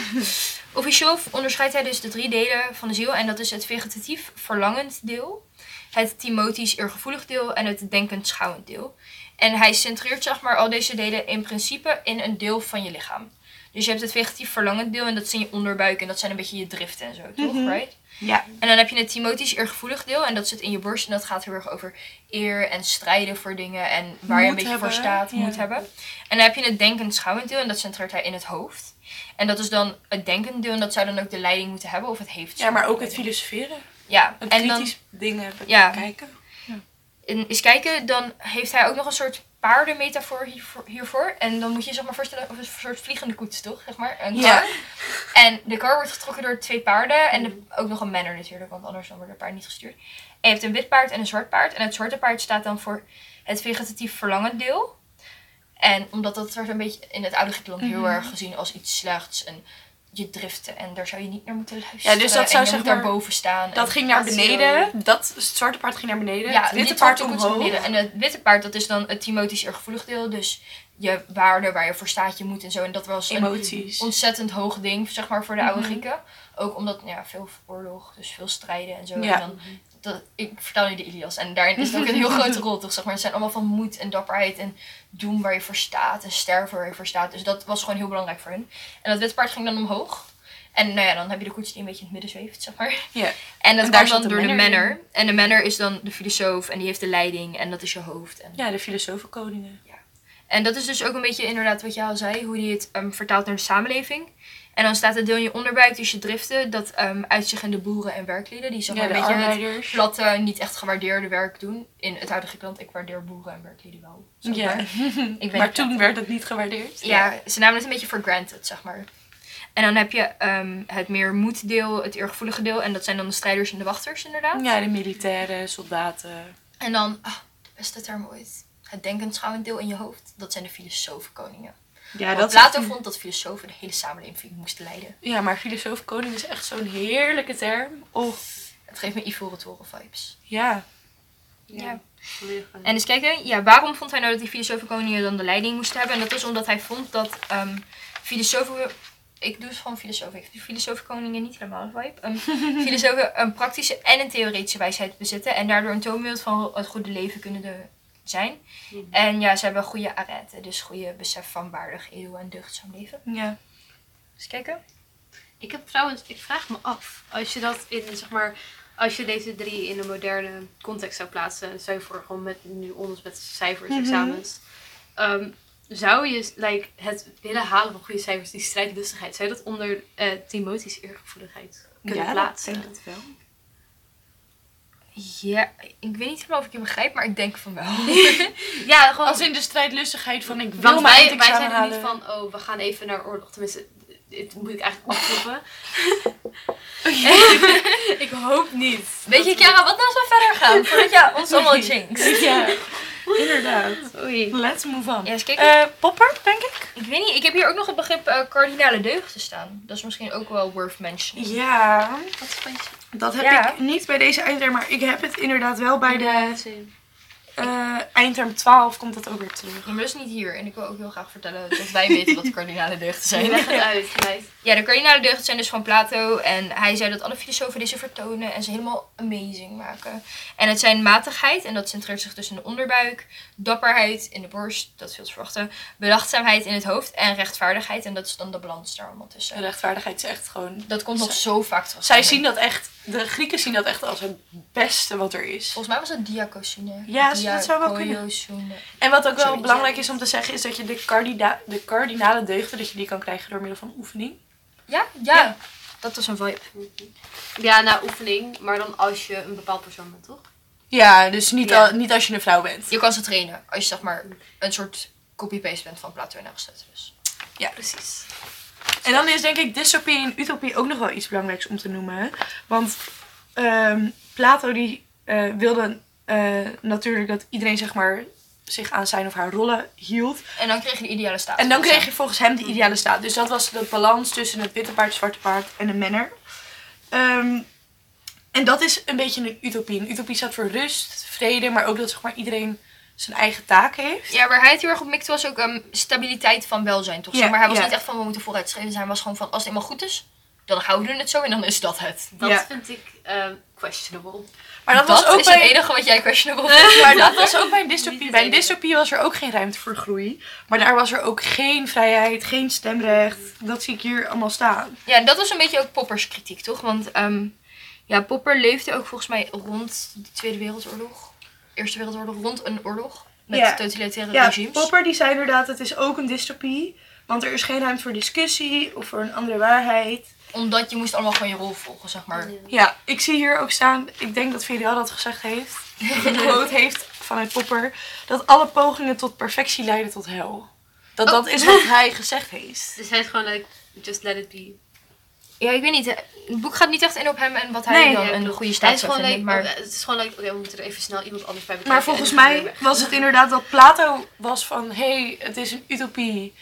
Officieel onderscheidt hij dus de drie delen van de ziel. En dat is het vegetatief verlangend deel, het timotisch eergevoelig deel en het denkend schouwend deel. En hij centreert zeg maar al deze delen in principe in een deel van je lichaam. Dus je hebt het vegetatief verlangend deel en dat in je onderbuik en dat zijn een beetje je driften en zo, toch? Mhm. Right? Ja, En dan heb je het timotisch eergevoelig deel en dat zit in je borst en dat gaat heel erg over eer en strijden voor dingen en waar je een beetje voor staat, ja. moet hebben. En dan heb je het denkend schouwend deel en dat centreert hij in het hoofd. En dat is dan het denkend deel en dat zou dan ook de leiding moeten hebben of het heeft. ja, maar ook het filosoferen. Ja, Het en dan kritisch dingen Ja. bekijken. en eens kijken, dan heeft hij ook nog een soort paardenmetafoor hiervoor, hiervoor. En dan moet je je zeg maar voorstellen, of een soort vliegende koets, toch? Zeg maar, een Ja. En de kar wordt getrokken door twee paarden. En de- ook nog een manner natuurlijk, want anders dan wordt het paard niet gestuurd. En je hebt een wit paard en een zwart paard. En het zwarte paard staat dan voor het vegetatief verlangend deel. En omdat dat wordt een beetje in het oude Griekenland heel Mhm. erg gezien als iets slechts. En je driften en daar zou je niet naar moeten luisteren. Ja, dus dat zou zeg maar- daarboven staan. Dat ging naar beneden. Dat, het zwarte paard ging naar beneden. ja, het witte paard omhoog. beneden. En het witte paard, dat is dan het timotisch eergevoelig deel. Dus je waarde, waar je voor staat, je moet en zo. En dat was een Emoties. ontzettend hoog ding, zeg maar, voor de oude Mhm. Grieken. Ook omdat, ja, veel oorlog, dus veel strijden en zo. Ja. En dan, dat, ik vertel nu de Ilias en daarin is het ook een heel *laughs* grote rol, toch? Zeg maar. Het zijn allemaal van moed en dapperheid en doen waar je voor staat en sterven waar je voor staat. Dus dat was gewoon heel belangrijk voor hun. En dat witpaard ging dan omhoog. En nou ja, dan heb je de koets die een beetje in het midden zweeft, zeg maar. Ja. En dat En daar kan zit dan door de manner in. En de manner is dan de filosoof en die heeft de leiding en dat is je hoofd. En, Ja, de filosofenkoningen. en dat is dus ook een beetje inderdaad wat jij al zei, hoe die het ehm, vertaalt naar de samenleving. En dan staat het deel in je onderbuik, dus je driften, dat ehm uit zich in de boeren en werklieden. Die zeg maar Ja, een beetje het arbeiders. platte, niet echt gewaardeerde werk doen. In het huidige Griekenland, ik waardeer boeren en werklieden wel. zeg Ja. maar. *laughs* Ik Maar toen platte. werd het niet gewaardeerd. Ja, ze namen het een beetje voor granted, zeg maar. En dan heb je ehm, het meer moeddeel, het eergevoelige deel. En dat zijn dan de strijders en de wachters, inderdaad. Ja, de militairen, soldaten. En dan, ah, de beste term ooit. Het denkend deel in je hoofd. Dat zijn de filosofenkoningen. Ja, Want dat Plato vond dat filosofen de hele samenleving moesten leiden. Ja, maar filosofenkoning is echt zo'n heerlijke term. Oh, Het geeft me Ivoren Toren vibes. ja. Ja. aan. En eens kijken, ja, waarom vond hij nou dat die filosofenkoningen dan de leiding moesten hebben? En dat is omdat hij vond dat ehm filosofen... Ik doe het gewoon filosofen. Ik vind filosofenkoningen niet helemaal een vibe. Ehm, *laughs* filosofen een praktische en een theoretische wijsheid bezitten. En daardoor een toonbeeld van het goede leven kunnen de- zijn. Mhm. En ja, ze hebben goede arete. Dus goede besef van waardig, edel en deugdzaam leven. Ja. Eens kijken. Ik heb trouwens, ik vraag me af, als je dat in, zeg maar, als je deze drie in een moderne context zou plaatsen, zou je voor gewoon met nu ons met cijfers, Mhm. examens, ehm, zou je like, het willen halen van goede cijfers, die strijdlustigheid, zou je dat onder eh Timothe's eergevoeligheid kunnen ja, plaatsen? ik denk het wel. Ja, ik weet niet helemaal of ik je begrijp, maar ik denk van wel. *laughs* Ja, gewoon. Als in de strijdlustigheid van ik wil want wij, wij zijn er niet van, oh, we gaan even naar oorlog. Tenminste, dit moet ik eigenlijk afkloppen. *laughs* ik hoop niet. Weet je, Chiara, wat nou we verder gaan? Voordat je ons allemaal jinx. *laughs* Ja, inderdaad. Oei. Let's move on. Ja, kijken. Eh, popper, denk ik? Ik weet niet, ik heb hier ook nog het begrip eh, kardinale deugden staan. Dat is misschien ook wel worth mentioning. Ja, Wat vond je? Dat heb Ja. ik niet bij deze eindterm, maar ik heb het inderdaad wel bij de eh, eindterm 12 komt dat ook weer terug. Dat is niet hier. En ik wil ook heel graag vertellen dat wij weten wat de kardinale deugden *laughs* zijn. Leg het uit. Ja, de kardinale deugden zijn dus van Plato. En hij zei dat alle filosofen deze vertonen en ze helemaal amazing maken. En het zijn matigheid, en dat centreert zich dus in de onderbuik. Dapperheid in de borst, dat is veel te verwachten. Bedachtzaamheid in het hoofd. En rechtvaardigheid, en dat is dan de balans daar allemaal De tussen. rechtvaardigheid is echt gewoon... Dat komt nog zo vaak terug. Zij zien dat echt, de Grieken zien dat echt als het beste wat er is. Volgens mij was het diakosune. Ja, dat zou wel kunnen. En wat ook wel belangrijk ja. is om te zeggen, is dat je de, cardina de cardinale deugden, dat je die kan krijgen door middel van oefening. Ja, ja, Ja. Dat was een vibe. Ja, na oefening, maar dan als je een bepaald persoon bent, toch? Ja, dus niet, Ja. al- niet als je een vrouw bent. Je kan ze trainen als je zeg maar een soort copy-paste bent van Plato en Aristoteles. Ja. Precies. En dan is denk ik dystopie en utopie ook nog wel iets belangrijks om te noemen. Want ehm, Plato die eh, wilde eh, natuurlijk dat iedereen zeg maar zich aan zijn of haar rollen hield. En dan kreeg je de ideale staat. En dan kreeg je volgens hem de ideale staat. Dus dat was de balans tussen het witte paard, het zwarte paard en de manner. Ehm, en dat is een beetje een utopie. Een utopie staat voor rust, vrede, maar ook dat zeg maar, iedereen zijn eigen taak heeft. Ja, waar hij het heel erg op mikte was ook um, stabiliteit van welzijn, toch? Ja, maar hij was ja. niet echt van we moeten vooruitstrevend zijn. Hij was gewoon van als het eenmaal goed is, dan houden we het zo en dan is dat het. Dat Ja. vind ik ehm, questionable. Maar dat, Dat, was ook is bij... het enige wat jij questionable *laughs* vindt. Maar dat was ook bij een dystopie. Bij een dystopie was er ook geen ruimte voor groei. Maar daar was er ook geen vrijheid, geen stemrecht. Dat zie ik hier allemaal staan. Ja, dat was een beetje ook Poppers kritiek, toch? Want ehm, ja, Popper leefde ook volgens mij rond de Tweede Wereldoorlog. Eerste Wereldoorlog, rond een oorlog. Met Ja. totalitaire Ja, regimes. Popper die zei inderdaad, het is ook een dystopie. Want er is geen ruimte voor discussie of voor een andere waarheid. Omdat je moest allemaal gewoon je rol volgen, zeg maar. Ja, ik zie hier ook staan, ik denk dat VDL dat gezegd heeft. *laughs* Een quote heeft vanuit Popper. Dat alle pogingen tot perfectie leiden tot hel. Dat Oh. dat is wat hij gezegd heeft. Dus hij is gewoon like, just let it be. Ja, ik weet niet. Het boek gaat niet echt in op hem en wat hij Nee, dan Ja, een goede Hij staat is zou gewoon vinden. Maar oh, het is gewoon oké, we moeten er even snel iemand anders bij betrekken. Maar volgens mij was het inderdaad dat Plato was van... Hé, hey, het is een utopie.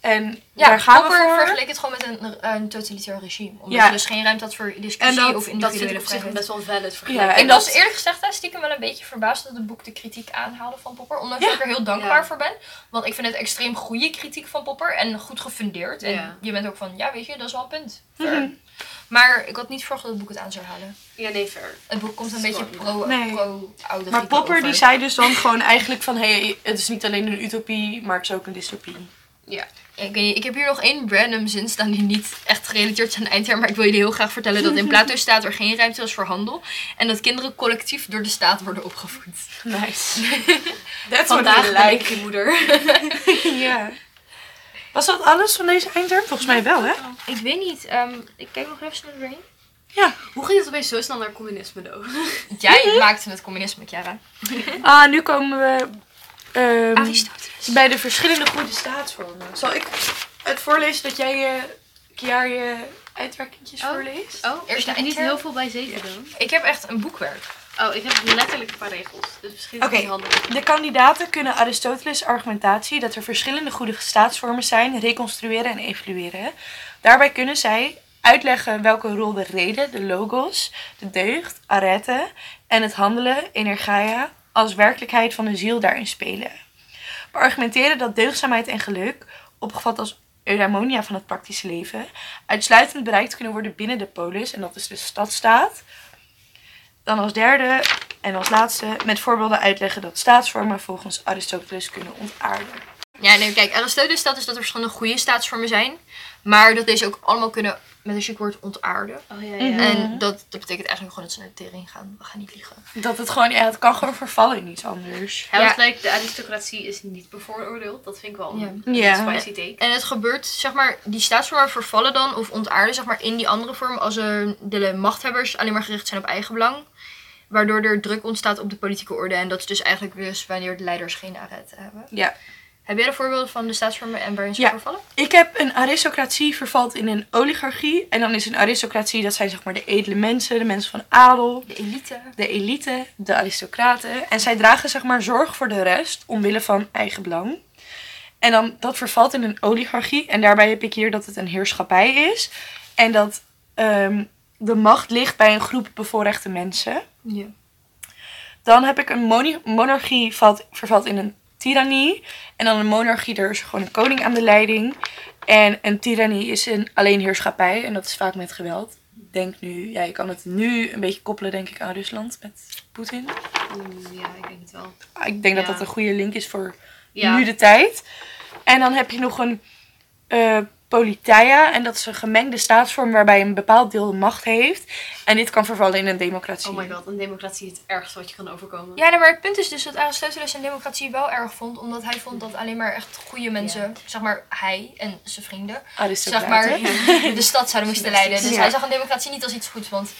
En Ja, daar gaan Popper we voor. vergeleek het gewoon met een, een totalitair regime. Omdat Ja. je dus geen ruimte had voor discussie dat- of Dat individuele zich vrijheid. best wel valid Ja, vergelijking. en ik dat- was eerlijk gezegd stiekem wel een beetje verbaasd dat het boek de kritiek aanhaalde van Popper. Ondanks Ja. dat ik er heel dankbaar Ja. voor ben. Want ik vind het extreem goede kritiek van Popper en goed gefundeerd. En Ja. je bent ook van, ja weet je, dat is wel een punt. Mhm. Maar ik had niet verwacht dat het boek het aan zou halen. Ja, nee, fair. Het boek komt een Sorry. beetje pro, Nee. pro oude Maar Popper die zei dus dan gewoon eigenlijk van... hé, hey, het is niet alleen een utopie, maar het is ook een dystopie. Ja. Ik, weet niet, ik heb hier nog één random zin staan die niet echt gerelateerd is aan de eindterm. Maar ik wil jullie heel graag vertellen dat in *laughs* Plato staat er geen ruimte is voor handel. En dat kinderen collectief door de staat worden opgevoed. Nice. *laughs* That's Vandaag what we ben ik like. je moeder. *laughs* ja. Was dat alles van deze eindterm? Volgens mij wel, hè? Ik weet niet, ehm, ik kijk nog even snel doorheen. Ja. Hoe ging het opeens zo snel naar communisme, though? Jij maakte het communisme, Chiara. Ah, nu komen we ehm, Aristoteles. bij de verschillende goede staatsvormen. Zal ik het voorlezen dat jij je, Kiara, je uitwerkingjes Oh. voorleest? Oh, heb de niet heel veel bij zeven doen. Ik heb echt een boekwerk. Oh, ik heb letterlijk een paar regels. Dus misschien is het niet handig. De kandidaten kunnen Aristoteles' argumentatie dat er verschillende goede staatsvormen zijn reconstrueren en evalueren. Daarbij kunnen zij uitleggen welke rol de reden, de logos, de deugd, arete en het handelen, energia, als werkelijkheid van de ziel daarin spelen. We argumenteren dat deugdzaamheid en geluk, opgevat als eudaimonia van het praktische leven, uitsluitend bereikt kunnen worden binnen de polis, en dat is de stadstaat. Dan als derde en als laatste met voorbeelden uitleggen dat staatsvormen volgens Aristoteles kunnen ontaarden. Ja, nee, kijk, Aristoteles stelt dus dat er verschillende goede staatsvormen zijn. Maar dat deze ook allemaal kunnen met een chic woord ontaarden. Oh ja, Mhm. En dat, dat betekent eigenlijk gewoon dat ze naar de tering gaan. We gaan niet liegen. Dat het gewoon, ja, het kan gewoon vervallen in iets anders. Ja. gelijk, de aristocratie is niet bevooroordeeld. Dat vind ik wel een, Ja. spicy take. En het gebeurt, zeg maar, die staatsvormen vervallen dan of ontaarden, zeg maar, in die andere vorm als er de machthebbers alleen maar gericht zijn op eigen belang. Waardoor er druk ontstaat op de politieke orde. En dat is dus eigenlijk dus wanneer de leiders geen arrest hebben. Ja. Heb jij de voorbeelden van de staatsvormen en waarin ze Ja. vervallen? Ik heb een aristocratie vervalt in een oligarchie. En dan is een aristocratie, dat zijn zeg maar de edele mensen, de mensen van adel, De elite. de elite, de aristocraten. En zij dragen zeg maar zorg voor de rest omwille van eigen belang. En dan dat vervalt in een oligarchie. En daarbij heb ik hier dat het een heerschappij is. En dat ehm, de macht ligt bij een groep bevoorrechte mensen. Ja. Dan heb ik een monarchie valt, vervalt in een tirannie. En dan een monarchie, daar is gewoon een koning aan de leiding. En een tirannie is een alleenheerschappij. En dat is vaak met geweld. Denk nu, ja, je kan het nu een beetje koppelen, denk ik, aan Rusland met Poetin. Mm, ja, ik denk het wel. Ik denk dat Ja. dat een goede link is voor Ja. nu de tijd. En dan heb je nog een eh politeia. En dat is een gemengde staatsvorm waarbij een bepaald deel de macht heeft. En dit kan vervallen in een democratie. Oh my god, een democratie is het ergste wat je kan overkomen. Ja, nee, maar het punt is dus dat Aristoteles zijn democratie wel erg vond. Omdat hij vond dat alleen maar echt goede mensen, zeg maar hij en zijn vrienden, zeg maar *laughs* de stad zouden moesten leiden. Dus Ja. hij zag een democratie niet als iets goeds. Want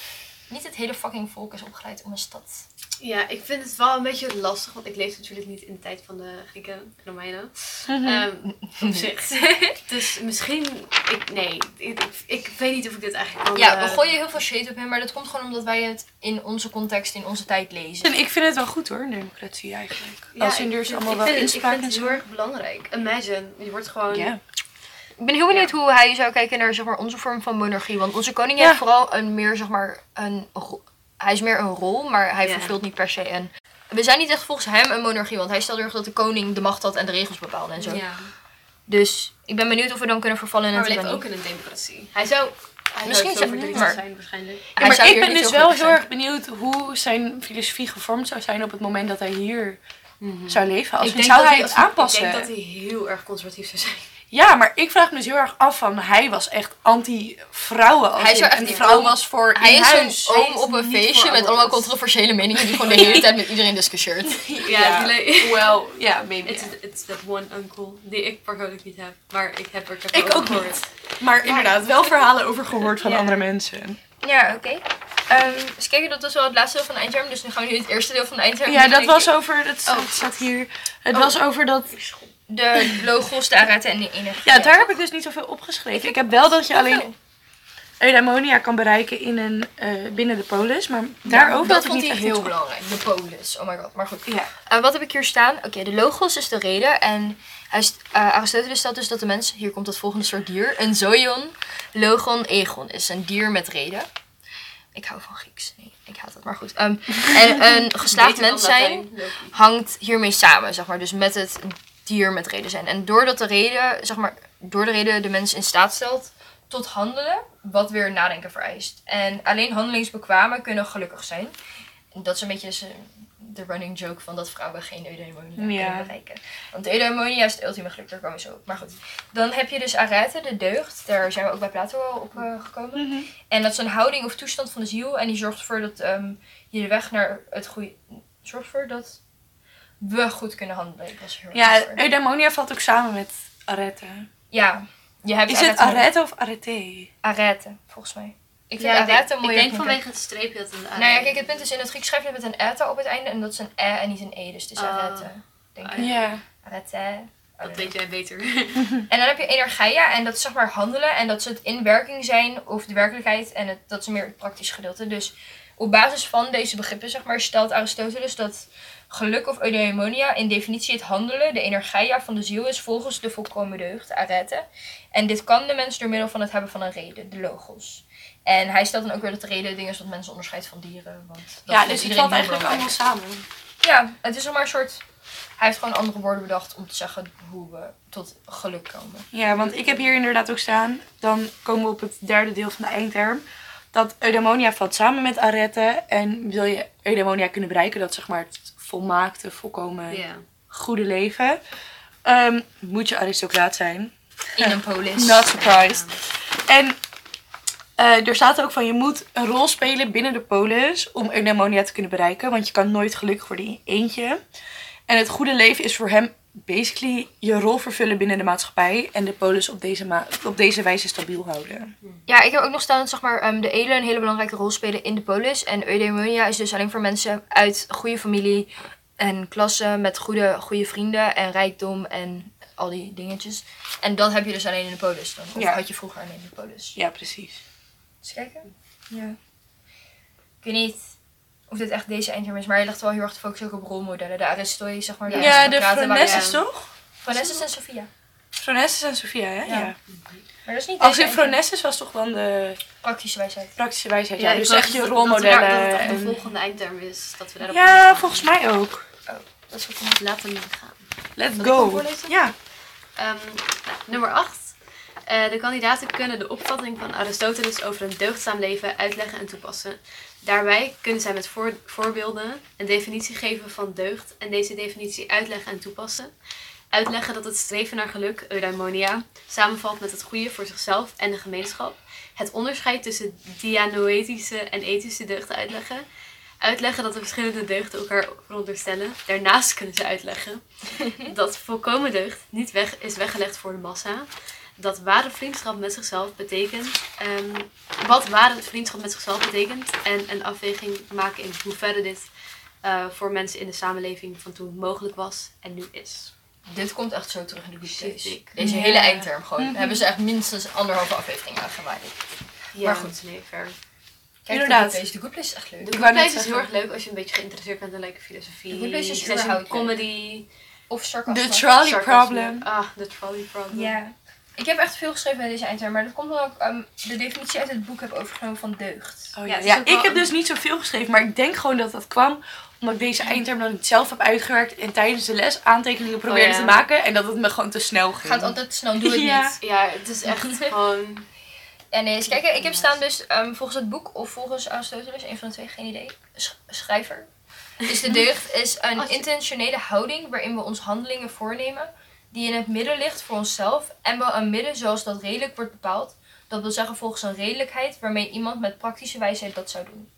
niet het hele fucking volk is opgeleid om een stad. Ja, ik vind het wel een beetje lastig, want ik leef natuurlijk niet in de tijd van de Grieken en Romeinen. Mhm. Ehm, *laughs* op zich. dus misschien, ik, nee, ik, ik, ik weet niet of ik dit eigenlijk kan. Ja, eh, we gooien heel veel shade op hem, maar dat komt gewoon omdat wij het in onze context, in onze tijd lezen. En ik vind het wel goed hoor, een democratie eigenlijk. ja, Als in ik er is vind- allemaal ik wel inspraak Ik en vind het heel erg belangrijk. Imagine, je wordt gewoon... Ik ben heel benieuwd hoe hij zou kijken naar zeg maar, onze vorm van monarchie. Want onze koning Ja. heeft vooral een meer, zeg maar, een... Hij is meer een rol, maar hij Ja. vervult niet per se een... We zijn niet echt volgens hem een monarchie, want hij stelde erg dat de koning de macht had en de regels bepaalde en zo. Ja. Dus ik ben benieuwd of we dan kunnen vervallen in een Maar we leven ook in een democratie. Hij zou... Hij Misschien zou zo zijn- maar- waarschijnlijk. Hij maar ik ben dus wel heel zijn. erg benieuwd hoe zijn filosofie gevormd zou zijn op het moment dat hij hier zou leven. Als Ik denk zou dat hij het hij- aanpassen? Ik denk dat hij heel erg conservatief zou zijn. Ja, maar ik vraag me dus heel erg af van hij was echt anti-vrouwen. Als Hij zou echt die vrouw was voor Hij in is huis. oom op een feestje met allemaal controversiële meningen die gewoon de *laughs* hele tijd met iedereen discussieert. *laughs* Ja, Well, ja, maybe. It's, it's that one uncle die ik persoonlijk niet heb. Maar ik heb er ik heb Ik erover ook gehoord. niet. Maar inderdaad, wel verhalen over gehoord van Ja. andere mensen. Ja, oké. Ehm eens kijken, dat was wel het laatste deel van de eindterm. Dus nu gaan we nu het eerste deel van de eindterm Ja, dat was over, dat staat, Oh. het staat hier. Het Oh. was over dat... De logos, arete en de energie. Ja, daar heb ik dus niet zoveel opgeschreven. Ik heb wel dat je alleen... eudaimonia kan bereiken in een, eh, binnen de polis. Maar daarover dat had ik vond niet heel belangrijk. De polis. Oh my god. Maar goed. Ja. Eh, wat heb ik hier staan? Oké, de logos is de reden. En hij, st- eh, Aristoteles stelt dus dat de mens, hier komt het volgende soort dier, een zoion, logon, egon is. Een dier met reden. Ik hou van Grieks. Nee, ik haat het, maar goed. Ehm, en een *laughs* geslaagd mens zijn hangt hiermee samen, zeg maar. Dus met het dier met reden zijn. En doordat de reden, zeg maar, door de reden de mens in staat stelt tot handelen, wat weer nadenken vereist. En alleen handelingsbekwamen kunnen gelukkig zijn. En dat is een beetje de running joke van dat vrouwen geen eudaimonia Ja. kunnen bereiken. Want eudaimonia is het ultieme geluk, daar komen we zo op. Maar goed, dan heb je dus arete, de deugd. Daar zijn we ook bij Plato al op eh, gekomen. Mhm. En dat is een houding of toestand van de ziel. En die zorgt ervoor dat ehm, je de weg naar het goede... Zorgt ervoor dat we goed kunnen handelen. Ik was heel erg Ja, eudaimonia valt ook samen met arete. Ja, je hebt Is het arete. arete of arete? Arete, volgens mij. Ik vind Ja, arete denk, mooier ik denk vanwege het streepje dat een Nou ja, kijk, het punt is in het Grieks schrijf je het met een eta op het einde. En dat is een e en niet een e. Dus het is Ah. arete. Denk ik. Ja. Arete. Dat weet jij beter. *laughs* En dan heb je energia en dat is zeg maar handelen en dat is het in werking zijn of de werkelijkheid en het, dat is meer het praktische gedeelte. Dus op basis van deze begrippen zeg maar stelt Aristoteles dat geluk of eudaimonia in definitie het handelen, de energia van de ziel is volgens de volkomen deugd, arete. En dit kan de mens door middel van het hebben van een reden, de logos. En hij stelt dan ook weer dat de reden het ding is wat mensen onderscheidt van dieren. Want dat Ja, dus het valt eigenlijk allemaal samen. Ja, het is maar een soort... Hij heeft gewoon andere woorden bedacht om te zeggen hoe we tot geluk komen. Ja, want ik heb hier inderdaad ook staan. Dan komen we op het derde deel van de eindterm. Dat eudaimonia valt samen met arete. En wil je eudaimonia kunnen bereiken, dat zeg maar het volmaakte, volkomen goede leven. ehm, moet je aristocraat zijn. In een *laughs* polis. Not surprised. En eh, er staat ook van je moet een rol spelen binnen de polis om eudaimonia te kunnen bereiken. Want je kan nooit gelukkig worden in eentje. En het goede leven is voor hem basically je rol vervullen binnen de maatschappij. En de polis op deze, ma- op deze wijze stabiel houden. Ja, ik heb ook nog staan dat zeg maar, ehm, de edelen een hele belangrijke rol spelen in de polis. En eudaimonia is dus alleen voor mensen uit goede familie en klasse met goede, goede vrienden en rijkdom en al die dingetjes. En dat heb je dus alleen in de polis dan. Of Ja. had je vroeger alleen in de polis. Ja, precies. Eens kijken. Ja. Ik weet niet of dit echt deze eindterm is, maar je legt wel heel erg de focus ook op rolmodellen. De Aristoi, zeg maar. De Ja, de Fronesses toch? Phronessus en Sophia. Fronesses en Sophia, hè? Ja. Ja. Maar dat is niet Als in. Fronesses was toch dan de Praktische wijsheid. praktische wijsheid. Ja, dus echt je rolmodellen. Dat, dat het echt de en- volgende eindterm is. Dat we daarop Ja, volgens mij ook. Dat is goed. Laten we gaan. Let's Zal go. Ja. Ehm, nou, nummer 8. de kandidaten kunnen de opvatting van Aristoteles over een deugdzaam leven uitleggen en toepassen. Daarbij kunnen zij met voor- voorbeelden een definitie geven van deugd en deze definitie uitleggen en toepassen. Uitleggen dat het streven naar geluk, eudaimonia, samenvalt met het goede voor zichzelf en de gemeenschap. Het onderscheid tussen dianoetische en ethische deugden uitleggen. Uitleggen dat de verschillende deugden elkaar veronderstellen. Daarnaast kunnen ze uitleggen *laughs* dat volkomen deugd niet weg, is weggelegd voor de massa. Dat ware vriendschap met zichzelf betekent. ehm, wat ware vriendschap met zichzelf betekent. En een afweging maken in hoeverre dit eh, voor mensen in de samenleving van toen mogelijk was en nu is. Dit komt echt zo terug in de dik. Deze Ja. hele eindterm gewoon. Mhm. Hebben ze echt minstens anderhalve aflevering aangewaard. Ja, Maar goed. Nee, fair. Kijk, Inderdaad. De good place. De good place is echt leuk. De Ik Good Place is heel erg leuk als je een beetje geïnteresseerd bent in like, filosofie. The Good Place is session überhaupt leuk. comedy. Of sarcasme. The trolley sarcasme. problem. Ah, de trolley problem. Ja. Ik heb echt veel geschreven bij deze eindterm. Maar dat komt dan ook ehm, de definitie uit het boek heb overgenomen van deugd. Oh, Ja, wel ik heb een- dus niet zoveel geschreven, maar ik denk gewoon dat dat kwam omdat ik deze eindterm dan niet zelf heb uitgewerkt en tijdens de les aantekeningen probeerde Oh, ja. te maken en dat het me gewoon te snel ging. Gaat altijd snel, doe het *laughs* Ja. niet. Ja, het is echt *laughs* gewoon... Ja, nee, eens kijken. Ik heb staan dus ehm, volgens het boek of volgens Aristoteles, een van de twee, geen idee, sch- schrijver. Dus de *laughs* deugd is een intentionele houding waarin we ons handelingen voornemen die in het midden ligt voor onszelf en wel een midden zoals dat redelijk wordt bepaald. Dat wil zeggen volgens een redelijkheid waarmee iemand met praktische wijsheid dat zou doen.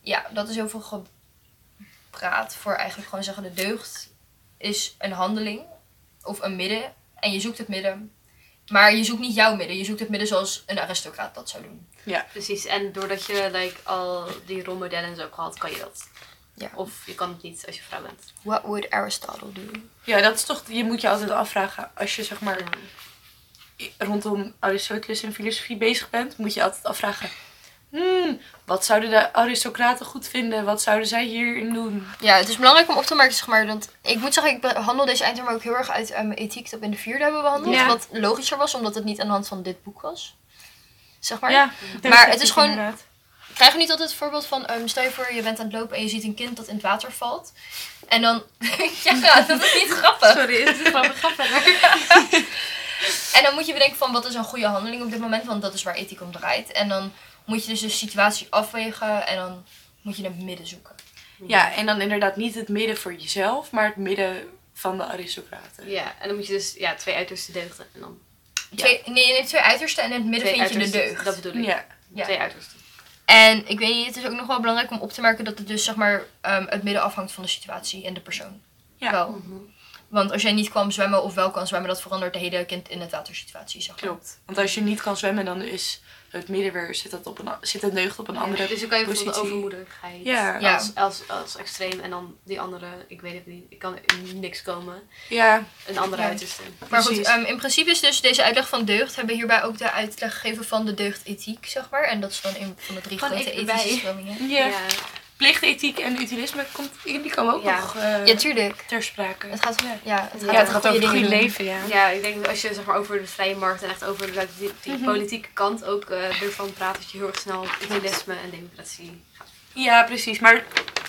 Ja, dat is heel veel gepraat voor eigenlijk gewoon zeggen de deugd is een handeling of een midden en je zoekt het midden. Maar je zoekt niet jouw midden, je zoekt het midden zoals een aristocraat dat zou doen. Precies, en doordat je like, al die rolmodellen en zo hebt gehad, kan je dat. Ja. Of je kan het niet als je vrouw bent. What would Aristotle do? Ja, dat is toch, je moet je altijd afvragen als je zeg maar rondom Aristoteles en filosofie bezig bent, moet je altijd afvragen. Hmm, wat zouden de aristocraten goed vinden? Wat zouden zij hierin doen? Ja, het is belangrijk om op te merken, zeg maar. Want ik moet zeggen, ik behandel deze eindterm ook heel erg uit eh, mijn ethiek dat we in de vierde hebben behandeld. Ja. Wat logischer was, omdat het niet aan de hand van dit boek was. Zeg maar. Ja, Maar het is gewoon- inderdaad. Krijg je niet altijd het voorbeeld van, ehm, stel je voor, je bent aan het lopen en je ziet een kind dat in het water valt. En dan, *laughs* ja, dat is niet grappig. Sorry, het is gewoon grappig. *laughs* En dan moet je bedenken van, wat is een goede handeling op dit moment? Want dat is waar ethiek om draait. En dan moet je dus de situatie afwegen en dan moet je het midden zoeken. Ja, en dan inderdaad niet het midden voor jezelf, maar het midden van de aristocraten. Ja, en dan moet je dus ja, twee uiterste deugden. En dan Twee, nee, twee uitersten en in het midden twee vind je de deugd. Dat bedoel ik. Ja, Ja. Twee uitersten. En ik weet niet, het is ook nog wel belangrijk om op te merken dat het dus zeg maar ehm, het midden afhangt van de situatie en de persoon. Ja. Wel. Mhm. Want als jij niet kwam zwemmen of wel kan zwemmen, dat verandert de hele kind in het watersituatie, zeg maar. klopt. Want als je niet kan zwemmen, dan is het midden weer, zit, dat op een, zit de deugd op een andere Dus dan kan je bijvoorbeeld overmoedigheid Ja. Ja. Als, als, als extreem en dan die andere, ik weet het niet, ik kan in niks komen. Ja, Een andere Ja. uiterste. Maar goed, Precies. ehm, in principe is dus deze uitleg van deugd, hebben we hierbij ook de uitleg gegeven van de deugdethiek, zeg maar. En dat is dan een van de drie grote ethische stromingen. ja. Plichtethiek en utilisme, komt, die komen ook Ja. nog eh, Ja, tuurlijk. ter sprake. Het gaat, ja, het gaat, ja, het gaat over het goede goede dingen leven, ja. Ja, ik denk dat als je zeg maar, over de vrije markt en echt over de, die, die Mhm. politieke kant ook eh, ervan praat, dat je heel erg snel op idealisme en democratie gaat. Ja, precies. Maar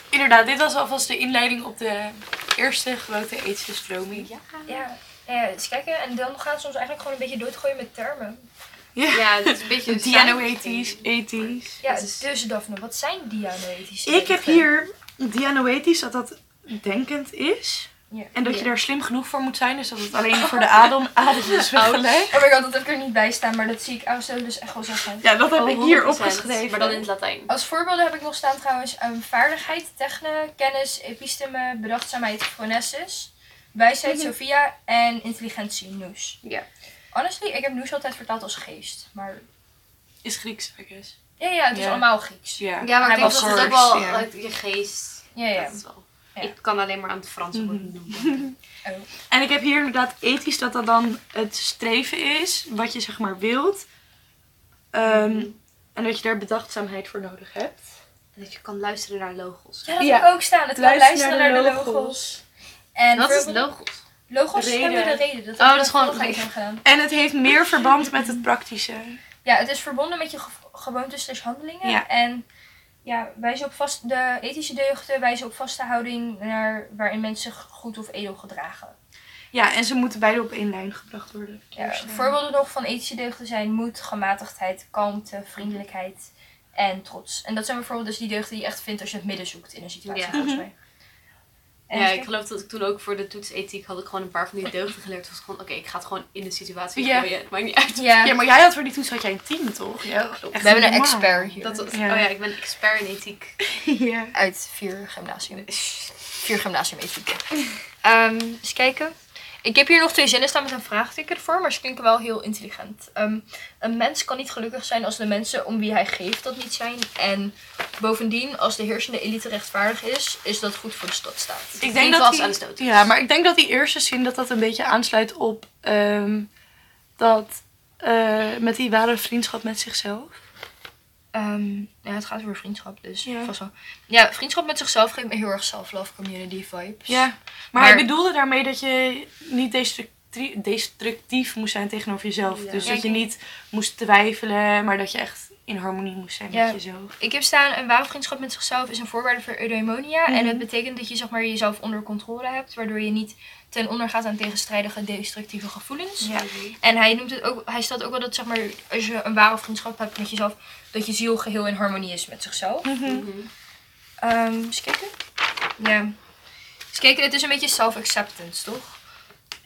inderdaad, dit was alvast de inleiding op de eerste grote ethische stroming. Ja. Ja, ja, eens kijken. En dan gaan ze ons eigenlijk gewoon een beetje doodgooien met termen. Ja, het is een beetje *laughs* Dianoethisch, ethisch. Ja, dus Daphne, wat zijn dianoethische Ik heb hier dianoetisch dat dat denkend is. Ja. En dat je Ja. daar slim genoeg voor moet zijn. Dus dat het alleen voor de adem, *laughs* adem is weggelegd. Oh my god, dat heb ik er niet bij staan, maar dat zie ik Aristoteles echt wel zeggen. Ja, dat heb Oh, ik hier 100%, opgeschreven. Maar dan in het Latijn. Als voorbeelden heb ik nog staan trouwens um, vaardigheid, techne, kennis, episteme, bedachtzaamheid, phronesis, wijsheid, Mhm. Sophia en intelligentie, nous. Ja. Honestly, ik heb nous altijd vertaald als geest, maar Is Grieks, I guess. ja, ja, het is Ja. allemaal Grieks. Ja, Ja, maar Hij ik denk was dat het ook wel ja. uit je geest. Ja, ja. Dat is wel. Ja. Ik kan alleen maar aan het Frans Mhm. woord noemen. *laughs* En ik heb hier inderdaad ethisch dat dat dan het streven is. Wat je zeg maar wilt. Ehm, Mhm. En dat je daar bedachtzaamheid voor nodig hebt. En dat je kan luisteren naar logos. Ja, dat Ja. heb ik ook staan. Het kan Luister luisteren naar naar de de logos. logos. En Wat is logos? Logos Reden. hebben de reden. Dat Oh, dat is gewoon- gedaan. En het heeft meer verband met het praktische. Ja, het is verbonden met je ge- gewoontes slash handelingen. Ja. En ja, wijzen op vast, de ethische deugden wijzen op vaste houding naar waarin mensen zich goed of edel gedragen. Ja, en ze moeten beide op één lijn gebracht worden. Ja, voorbeelden nog van ethische deugden zijn moed, gematigdheid, kalmte, vriendelijkheid en trots. En dat zijn bijvoorbeeld dus die deugden die je echt vindt als je het midden zoekt in een situatie, Ja. volgens mij. En Ja, ik geloof dat ik toen ook voor de toets ethiek had ik gewoon een paar van die *laughs* deugden geleerd. Het was gewoon, oké, ik ga het gewoon in de situatie Ja. gooien. Het maakt niet uit. Ja, Ja, maar jij had voor die toets had jij een team, toch? Ja, we hebben een expert hier. Dat was, Ja. Oh ja, ik ben expert in ethiek. *laughs* ja. Uit vier gymnasium. Vier gymnasium ethiek. Ehm eens kijken. Ik heb hier nog twee zinnen staan met een vraagteken ervoor, maar ze klinken wel heel intelligent. Ehm, een mens kan niet gelukkig zijn als de mensen om wie hij geeft dat niet zijn. En bovendien, als de heersende elite rechtvaardig is, is dat goed voor de stadstaat. Ik denk dat die, ja, maar ik denk dat die eerste zin dat dat een beetje aansluit op ehm, dat eh, met die ware vriendschap met zichzelf. Ehm, ja, het gaat over vriendschap, dus Ja. vast wel. Ja, vriendschap met zichzelf geeft me heel erg self-love community vibes. Ja, maar, Maar- hij bedoelde daarmee dat je niet destructief, destructief moest zijn tegenover jezelf. Ja. Dus Ja, dat je niet moest twijfelen, maar dat je echt in harmonie moest zijn met jezelf. Ik heb staan, een ware vriendschap met zichzelf is een voorwaarde voor eudaimonia. En Mhm. het betekent dat je zeg maar, jezelf onder controle hebt, waardoor je niet ten onder gaat aan tegenstrijdige destructieve gevoelens. Ja. En hij noemt het ook, hij stelt ook wel dat zeg maar, als je een ware vriendschap hebt met jezelf, dat je ziel geheel in harmonie is met zichzelf. Ehm eens kijken. Ja. Eens kijken, het is een beetje self-acceptance, toch?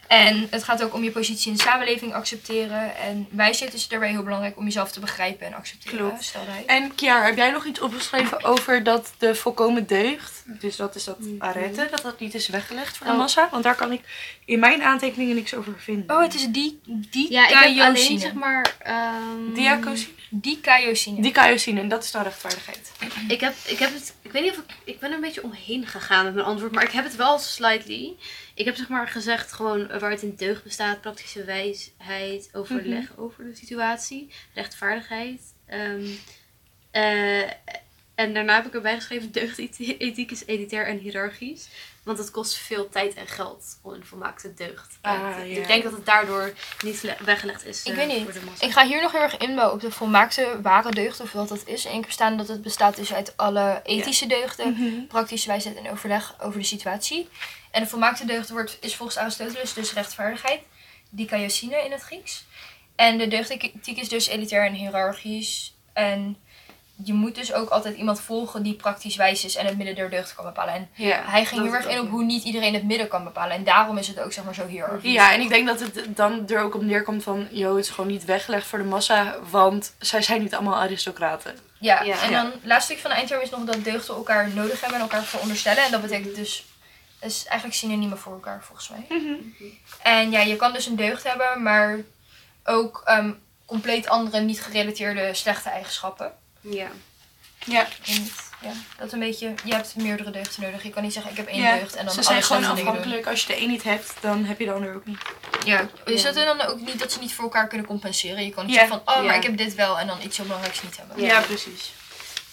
En het gaat ook om je positie in de samenleving accepteren. En wijsheid is daarbij heel belangrijk om jezelf te begrijpen en accepteren. Klopt. Stel hij. En Kiar, heb jij nog iets opgeschreven over dat de volkomen deugd, dus dat is dat arette, dat dat niet is weggelegd voor de Oh. massa? Want daar kan ik in mijn aantekeningen niks over vinden. Oh, het is die, die Ja, ik heb alleen kaiosine. zeg maar... ehm, Diacosine? Die kaiosine. Dikaiosine, en dat is dan rechtvaardigheid. Ik heb, ik heb het, ik weet niet of ik, ik ben een beetje omheen gegaan met mijn antwoord, maar ik heb het wel slightly. Ik heb zeg maar gezegd gewoon, eh, waaruit een deugd bestaat, praktische wijsheid, overleg Mhm. over de situatie, rechtvaardigheid. ehm, eh, en daarna heb ik erbij geschreven, deugdethiek is elitair en hiërarchisch. Want het kost veel tijd en geld om een volmaakte deugd. Ah, ja. Ik denk dat het daardoor niet le- weggelegd is Ik eh, weet niet. voor de massa. Ik ga hier nog heel erg inbouwen op de volmaakte ware deugd, of wat dat is. Eén keer staan dat het bestaat dus uit alle ethische deugden, Mhm. praktische wijsheid en overleg over de situatie. En de volmaakte deugd wordt, is volgens Aristoteles dus rechtvaardigheid, dikaiosine in het Grieks. En de deugdethiek is dus elitair en hiërarchisch. En je moet dus ook altijd iemand volgen die praktisch wijs is en het midden der deugd kan bepalen. En Ja. hij ging heel erg in op hoe niet iedereen het midden kan bepalen. En daarom is het ook zeg maar zo hiërarchisch. Ja, en ik denk dat het dan er ook op neerkomt van, joh, het is gewoon niet weggelegd voor de massa, want zij zijn niet allemaal aristocraten. Ja, Ja. en dan laatste stuk van de eindterm is nog dat deugden elkaar nodig hebben en elkaar veronderstellen. En dat betekent dus, dat is eigenlijk synoniemen voor elkaar volgens mij. En ja, je kan dus een deugd hebben, maar ook ehm, compleet andere niet gerelateerde slechte eigenschappen. Ja. Ja, ja, dat een beetje, je hebt meerdere deugden nodig. Je kan niet zeggen ik heb één ja. deugd en dan ze zijn gewoon afhankelijk. Als je de een niet hebt, dan heb je de ander ook niet. Ja, is dat er dan ook niet dat ze niet voor elkaar kunnen compenseren? Je kan niet Ja. zeggen van, oh, maar ik heb dit wel en dan iets heel belangrijks niet hebben. Ja. precies.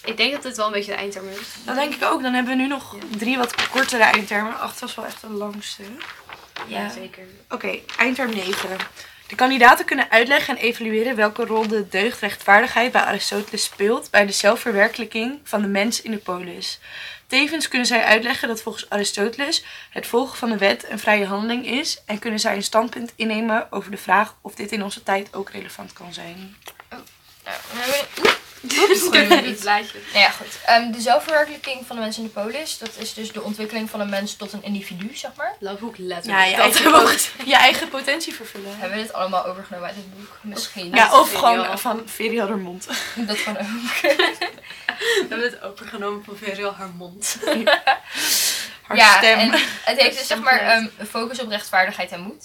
Ik denk dat dit wel een beetje de eindterm is. Dat denk ik ook. Dan hebben we nu nog drie wat kortere eindtermen. Acht was wel echt de langste. Ja, zeker. Oké, eindterm 9. De kandidaten kunnen uitleggen en evalueren welke rol de deugd rechtvaardigheid bij Aristoteles speelt bij de zelfverwerkelijking van de mens in de polis. Tevens kunnen zij uitleggen dat volgens Aristoteles het volgen van de wet een vrije handeling is en kunnen zij een standpunt innemen over de vraag of dit in onze tijd ook relevant kan zijn. Nou, we hebben- Dit blaadje. Nou ja, goed. Ehm, de zelfverwerkelijking van de mens in de polis, dat is dus de ontwikkeling van een mens tot een individu, zeg maar. Lovehoek Ja, letterlijk. je Dat eigen, je eigen potentie vervullen. Hebben we dit allemaal overgenomen uit het boek? Misschien. Ja, of gewoon van Verial Mond. *laughs* Dat kan ook. *laughs* We hebben het overgenomen van Verial *laughs* haar mond. Haar ja, stem. en het heeft dus zeg maar Stemgeluid. ehm, een focus op rechtvaardigheid en moed.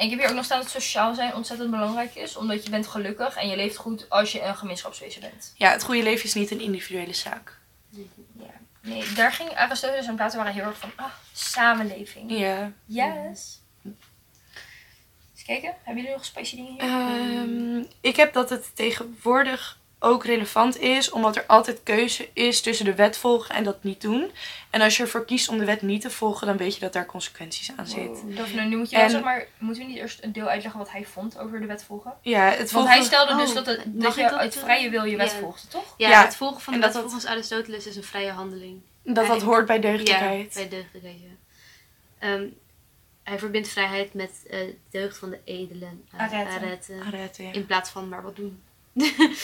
En ik heb hier ook nog staan dat sociaal zijn ontzettend belangrijk is. Omdat je bent gelukkig en je leeft goed als je een gemeenschapswezen bent. Ja, het goede leven is niet een individuele zaak. Ja. Nee, daar ging Aristoteles en Plato waren heel erg van, ah, samenleving. Ja. Yes. Eens kijken, hebben jullie nog spicy dingen hier? Ehm, ik heb dat het tegenwoordig ook relevant is, omdat er altijd keuze is tussen de wet volgen en dat niet doen. En als je ervoor kiest om de wet niet te volgen, dan weet je dat daar consequenties aan zitten. Daphne, nu moet je En- zeg maar, moeten we niet eerst een deel uitleggen wat hij vond over de wet volgen? Ja, het Want volgen... hij stelde dus Oh, dat, het, dat je uit vrije wil je wet ja. volgde, toch? Ja, Ja, het volgen van de wet dat dat- volgens Aristoteles is een vrije handeling. dat dat hoort bij deugdelijkheid. Ja, bij deugdelijkheid, ja. Ehm, hij verbindt vrijheid met eh deugd van de edelen. eh, Arete. arete. Arete, ja. In plaats van maar wat doen. *laughs*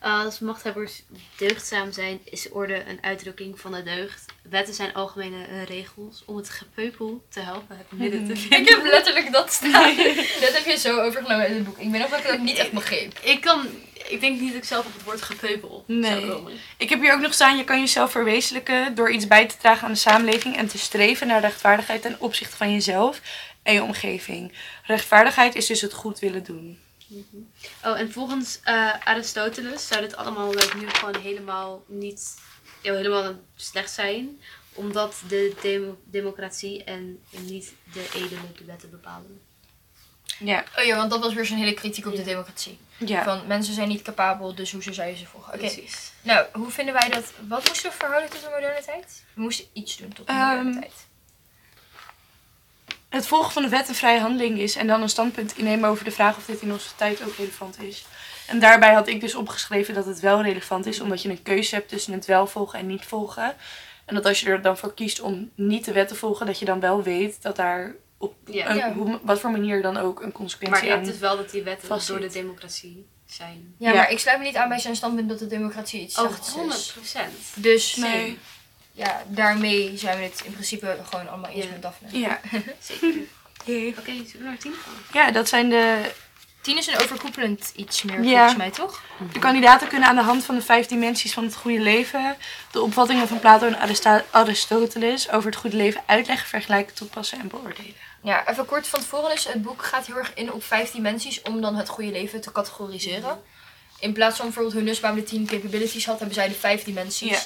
Als machthebbers deugdzaam zijn, is orde een uitdrukking van de deugd. Wetten zijn algemene eh, regels om het gepeupel te helpen het midden te Mhm. vinden. Ik heb letterlijk dat staan. *laughs* dat heb je zo overgenomen uit het boek. Ik weet nog dat ik dat niet echt begreep. Ik kan, ik denk niet dat ik zelf op het woord gepeupel Nee. zou komen. Ik heb hier ook nog staan, je kan jezelf verwezenlijken door iets bij te dragen aan de samenleving en te streven naar rechtvaardigheid ten opzichte van jezelf en je omgeving. Rechtvaardigheid is dus het goed willen doen. Oh, en volgens eh, Aristoteles zou dit allemaal nu gewoon helemaal niet helemaal slecht zijn. Omdat de demo- democratie en niet de edelen de wetten bepalen. Ja, Oh ja, want dat was weer zo'n hele kritiek op de democratie. ja. Van mensen zijn niet capabel, dus hoe zou je ze volgen? Oké, Precies. nou, hoe vinden wij dat? Wat moesten we verhouden tot de moderne tijd? We moesten iets doen tot de moderne Ehm, tijd. Het volgen van de wet een vrije handeling is en dan een standpunt innemen over de vraag of dit in onze tijd ook relevant is. En daarbij had ik dus opgeschreven dat het wel relevant is, omdat je een keuze hebt tussen het wel volgen en niet volgen. En dat als je er dan voor kiest om niet de wet te volgen, dat je dan wel weet dat daar op Ja. een, Ja. hoe, wat voor manier dan ook een Maar consequentie je hebt dus wel dat die wetten vastzit. door de democratie zijn. Ja, ja. maar ik sluit me niet aan bij zijn standpunt dat de democratie iets Oh, slechts 100 is. procent. Dus Nee. Ja, daarmee zijn we het in principe gewoon allemaal eens Ja. met Daphne. Ja. *laughs* Zeker. Oké, zullen we naar tien gaan? ja, dat zijn de Tien is een overkoepelend iets meer Ja. volgens mij, toch? De kandidaten kunnen aan de hand van de vijf dimensies van het goede leven de opvattingen van Plato en Aristoteles over het goede leven uitleggen, vergelijken, toepassen en beoordelen. Ja, even kort van tevoren is het boek gaat heel erg in op vijf dimensies om dan het goede leven te categoriseren. In plaats van bijvoorbeeld hoe Nussbaum de tien capabilities had, hebben zij de vijf dimensies. Ja.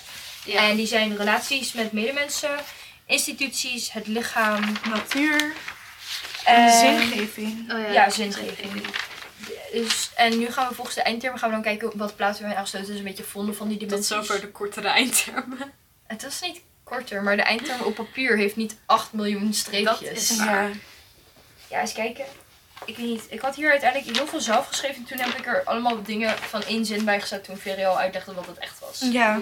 En die zijn relaties met medemensen, instituties, het lichaam, Natuur, En En- zingeving. Oh Ja, zingeving. Dus, en nu gaan we volgens de eindtermen gaan we dan kijken wat Plato en Aristoteles een beetje vonden van die Tot dimensies. zover de kortere eindtermen. Het was niet korter, maar de eindterm op papier heeft niet 8 miljoen streepjes. Dat is Ja. Ja, eens kijken. Ik weet niet. Ik had hier uiteindelijk heel veel zelf geschreven. Toen heb ik er allemaal dingen van één zin bij gezet toen Ferry al uitlegde wat het echt was. Ja.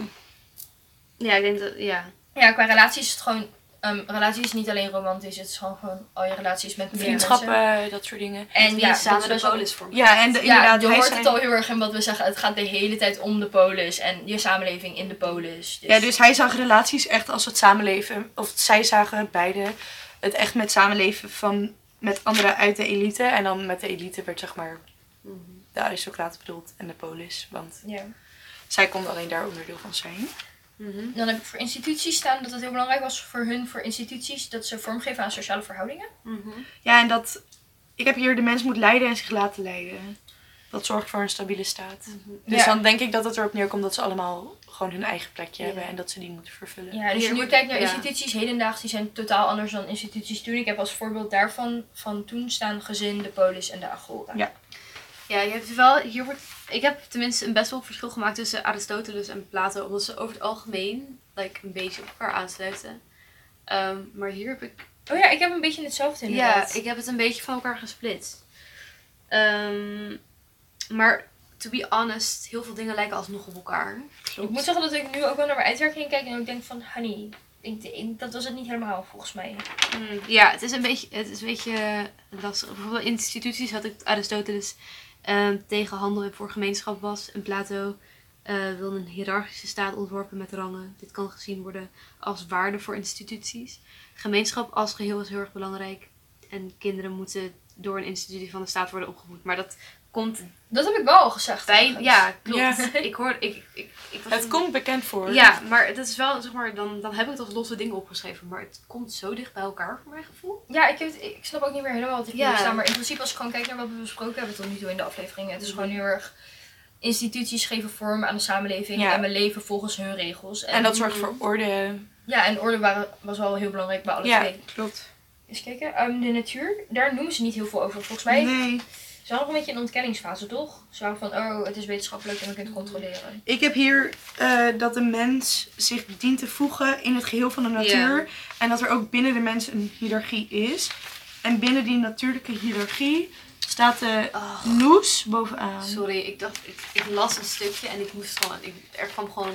Ja, ik denk dat, ja. Ja, qua relaties is het gewoon... ehm relatie is niet alleen romantisch. Het is gewoon, gewoon al je relaties met meer mensen. Vriendschappen, dat soort dingen. En ja, samen dat de polis vormen. Ja, en de, Ja, inderdaad, je hij hoort het al heel erg in wat we zeggen. Het gaat de hele tijd om de polis en je samenleving in de polis. Dus, Ja, dus hij zag relaties echt als het samenleven. Of zij zagen beide het echt met samenleven van met anderen uit de elite. En dan met de elite werd zeg maar Mhm. de aristocraten bedoeld en de polis. Want ja. zij konden alleen daar onderdeel van zijn. Mhm. Dan heb ik voor instituties staan dat het heel belangrijk was voor hun, voor instituties, dat ze vormgeven aan sociale verhoudingen. Mhm. Ja, en dat ik heb hier de mens moet leiden en zich laten leiden. Dat zorgt voor een stabiele staat. Dus Ja. dan denk ik dat het erop neerkomt dat ze allemaal gewoon hun eigen plekje Ja. hebben en dat ze die moeten vervullen. Ja, dus Hier nu wordt- kijk naar ja. instituties hedendaags, die zijn totaal anders dan instituties toen. Ik heb als voorbeeld daarvan van toen staan gezin, de polis en de agora. Ja. Ja, je hebt wel, hier wordt, ik heb tenminste een best wel verschil gemaakt tussen Aristoteles en Plato, omdat ze over het algemeen like, een beetje op elkaar aansluiten. Ehm, maar hier heb ik, Oh ja, ik heb een beetje hetzelfde ja, inderdaad. ik heb het een beetje van elkaar gesplitst. Ehm, maar to be honest, heel veel dingen lijken alsnog op elkaar. Ik moet zeggen dat ik nu ook wel naar mijn eindwerking kijk en ik denk van, honey, ik, ik- dat was het niet helemaal volgens mij. Mm, ja, het is een beetje, het is een beetje lastig. Bijvoorbeeld in instituties had ik Aristoteles ehm, tegen handel en voor gemeenschap was. En Plato eh, wilde een hiërarchische staat ontworpen met rangen. Dit kan gezien worden als waarde voor instituties. Gemeenschap als geheel is heel erg belangrijk. En kinderen moeten door een institutie van de staat worden opgevoed. Maar dat komt Dat heb ik wel al gezegd. bij... Ja, klopt. Ja. *laughs* Ik hoor... Ik, ik, ik was Het komt bekend voor. Ja, maar dat is wel, zeg maar, dan, dan heb ik het als losse dingen opgeschreven. Maar het komt zo dicht bij elkaar voor mijn gevoel. Ja, ik, heb het- ik snap ook niet meer helemaal wat ik Ja. hier staan. Maar in principe als ik gewoon kijk naar wat we besproken hebben tot nu toe in de afleveringen. Het is gewoon heel erg... Instituties geven vorm aan de samenleving Ja. en we leven volgens hun regels. En dat zorgt voor orde. Ja, en orde waren, was wel heel belangrijk bij alle Ja, twee. klopt. Eens kijken, ehm, de natuur, daar noemen ze niet heel veel over. Volgens mij Nee. Ze waren nog een beetje in de ontkenningsfase, toch? Ze waren van, oh, het is wetenschappelijk en we kunnen het controleren. Ik heb hier eh, dat de mens zich dient te voegen in het geheel van de natuur. En dat er ook binnen de mens een hiërarchie is. En binnen die natuurlijke hiërarchie staat de Oh, noes bovenaan. sorry, ik dacht, ik, ik las een stukje en ik moest gewoon, ik, er kwam gewoon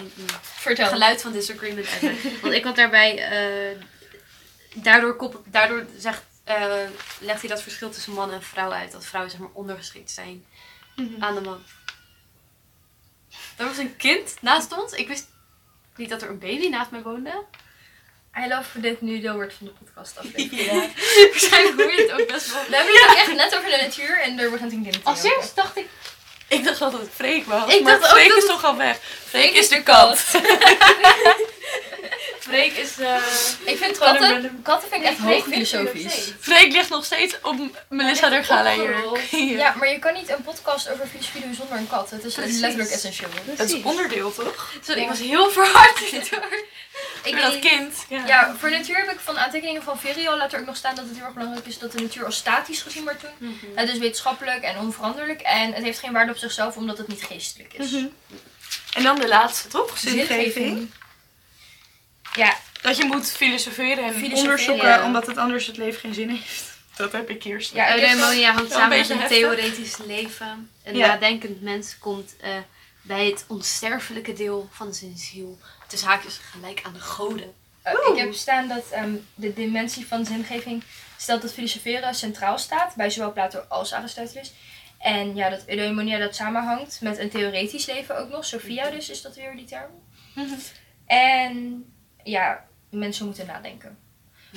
een geluid van disagreement uit. *laughs* Want ik had daarbij, eh, daardoor, kop, daardoor zegt, eh, legt hij dat verschil tussen man en vrouw uit. Dat vrouwen zeg maar ondergeschikt zijn Mhm. aan de man. Er was een kind naast ons. Ik wist niet dat er een baby naast mij woonde. I love dit nu deel wordt van de podcast aflevering. Ja. *laughs* Waarschijnlijk hoor je het ook best wel. We hebben het echt net over de natuur en er begint een kind Als eerst dacht ik, Ik dacht dat het Freek was. Ik maar dacht ook Freek dat is het- toch al weg. Freek is is de de kat. *laughs* Freek is... eh, Ik vind katten, random- katten vind ik echt Freek hoog ligt nog filosofisch. steeds. Freek ligt nog steeds op Melissa der Gala. *laughs* Ja, maar je kan niet een podcast over filosofie doen zonder een kat. Het is Precies. letterlijk essentieel. Het is onderdeel toch? Sorry, ik was heel verhard hierdoor. Ik Voor weet dat kind. Ja. Ja, voor natuur heb ik van aantekeningen van Virial laat er ook nog staan dat het heel erg belangrijk is dat de natuur als statisch gezien wordt toen. Het is wetenschappelijk en onveranderlijk en het heeft geen waarde op zichzelf omdat het niet geestelijk is. Mhm. En dan de laatste toch? Zingeving. Ja, Dat je moet filosoferen en Filosoferen, onderzoeken ja. omdat het anders het leven geen zin heeft. Dat heb ik hier staan. Ja, heb Eudaimonia hangt samen met een heftig. theoretisch leven. Een Ja. nadenkend mens komt eh, bij het onsterfelijke deel van zijn ziel. Tussen haakjes gelijk aan de goden. eh, ik heb staan dat ehm, de dimensie van zingeving stelt dat filosoferen centraal staat bij zowel Plato als Aristoteles. En ja, dat eudaimonia dat samenhangt met een theoretisch leven ook nog. Sophia dus is dat weer die term. Mhm. En ja, mensen moeten nadenken.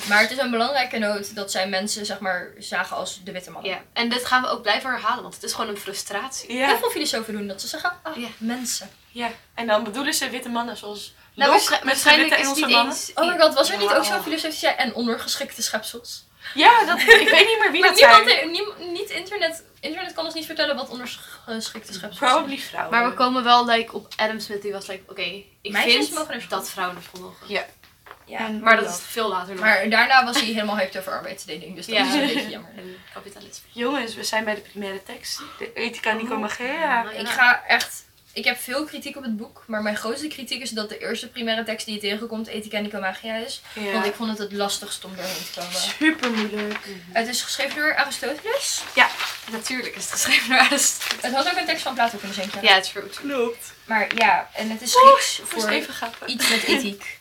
Maar het is een belangrijke noot dat zij mensen, zeg maar, zagen als de witte mannen. Ja. En dit gaan we ook blijven herhalen, want het is gewoon een frustratie. Heel Ja, veel filosofen doen dat. Ze zeggen, ah, Ja. mensen. ja. En dan bedoelen ze witte mannen zoals Nou, waarsch- waarschijnlijk is niet mannen. eens... Oh my god, was er niet ook zo'n filosoof die zei, en ondergeschikte schepsels? Ja, dat, ik weet niet meer wie Maar dat niemand, zijn. niem- niet internet, internet kan ons niet vertellen wat ondergeschikte schepsels Probably vrouwen. Maar we komen wel like, op Adam Smith, die was like, oké, ik Meisjes vind mogen dat vrouwen school mogen. Ja. Ja. En Maar dat is veel later nog. Maar daarna was hij helemaal hyped over arbeidsdeling, dus dat Ja. is een beetje jammer. *laughs* En kapitalisme. Jongens, we zijn bij de primaire tekst. De ethica Oh. Nicomachea. Ik ga echt... Ik heb veel kritiek op het boek, maar mijn grootste kritiek is dat de eerste primaire tekst die je tegenkomt Ethica Nicomagia is. Ja. Want ik vond het het lastigst om doorheen te komen. Super moeilijk. Het is geschreven door Aristoteles. Natuurlijk is het geschreven door Aristoteles. Het had ook een tekst van Plato kunnen zijn. Ja, het is goed. Klopt. Maar ja, en het is Grieks voor even iets met *laughs* ethiek.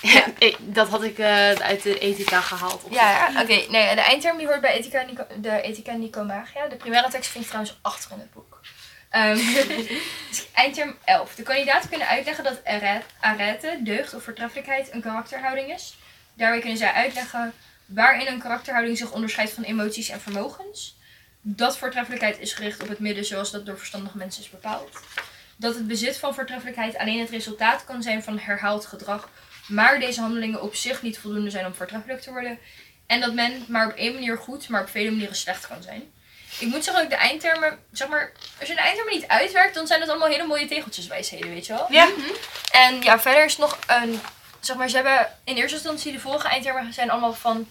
Ja, *laughs* dat had ik eh, uit de ethica gehaald. op Ja, oké. nee, de eindterm die hoort bij Ethica, de Ethica Nicomagia. De primaire tekst vind ik trouwens achter in het boek. Ehm, *laughs* dus eindterm 11. De kandidaten kunnen uitleggen dat arete, deugd of voortreffelijkheid een karakterhouding is. Daarbij kunnen zij uitleggen waarin een karakterhouding zich onderscheidt van emoties en vermogens. Dat voortreffelijkheid is gericht op het midden zoals dat door verstandige mensen is bepaald. Dat het bezit van voortreffelijkheid alleen het resultaat kan zijn van herhaald gedrag, maar deze handelingen op zich niet voldoende zijn om voortreffelijk te worden. En dat men maar op één manier goed, maar op vele manieren slecht kan zijn. Ik moet zeggen dat ik de eindtermen, zeg maar, als je de eindtermen niet uitwerkt, dan zijn het allemaal hele mooie tegeltjeswijsheden, weet je wel? Ja. En ja, verder is nog een, zeg maar, ze hebben in eerste instantie de volgende eindtermen zijn allemaal van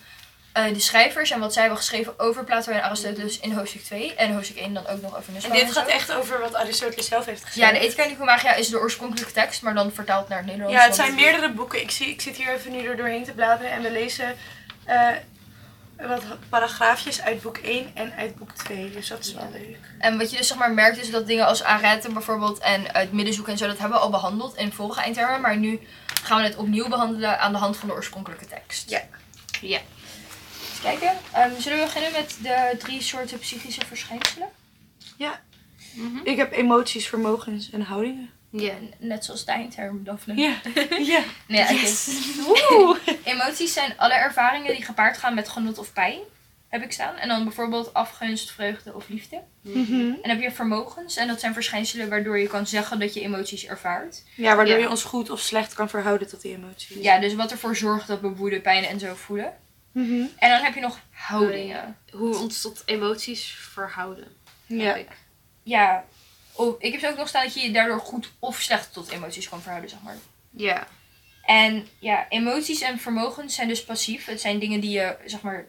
eh, de schrijvers en wat zij hebben geschreven over Plato en Aristoteles in hoofdstuk 2. En hoofdstuk 1 dan ook nog over En dit gaat echt over wat Aristoteles zelf heeft gezegd. Ja, de Ethica Nicomagia is de oorspronkelijke tekst, maar dan vertaald naar het Nederlands. Ja, het zijn meerdere boeken. Ik, zie, ik zit hier even nu er doorheen te bladeren en we lezen eh, wat paragraafjes uit boek 1 en uit boek 2. Dus dat is wel leuk. En wat je dus zeg maar merkt is dat dingen als arete bijvoorbeeld en het middenzoek en zo, dat hebben we al behandeld in vorige eindtermen. Maar nu gaan we het opnieuw behandelen aan de hand van de oorspronkelijke tekst. Ja. Ja. Eens kijken. Ehm, zullen we beginnen met de drie soorten psychische verschijnselen? Ik heb emoties, vermogens en houdingen. Ja. Net zoals de eindterm, Daphne. Ja. *laughs* ja. Nee, oké. Yes. *laughs* Oeh. Emoties zijn alle ervaringen die gepaard gaan met genot of pijn. Heb ik staan. En dan bijvoorbeeld afgunst, vreugde of liefde. Mhm. En dan heb je vermogens. En dat zijn verschijnselen waardoor je kan zeggen dat je emoties ervaart. Ja, waardoor Ja. je ons goed of slecht kan verhouden tot die emoties. Ja, dus wat ervoor zorgt dat we woede, pijn en zo voelen. Mhm. En dan heb je nog houdingen. Hoe we ons tot emoties verhouden. Ja. Ja, of, ik heb zo ook nog staan dat je je daardoor goed of slecht tot emoties kan verhouden, zeg maar. Ja. En ja, emoties en vermogens zijn dus passief. Het zijn dingen die je, zeg maar,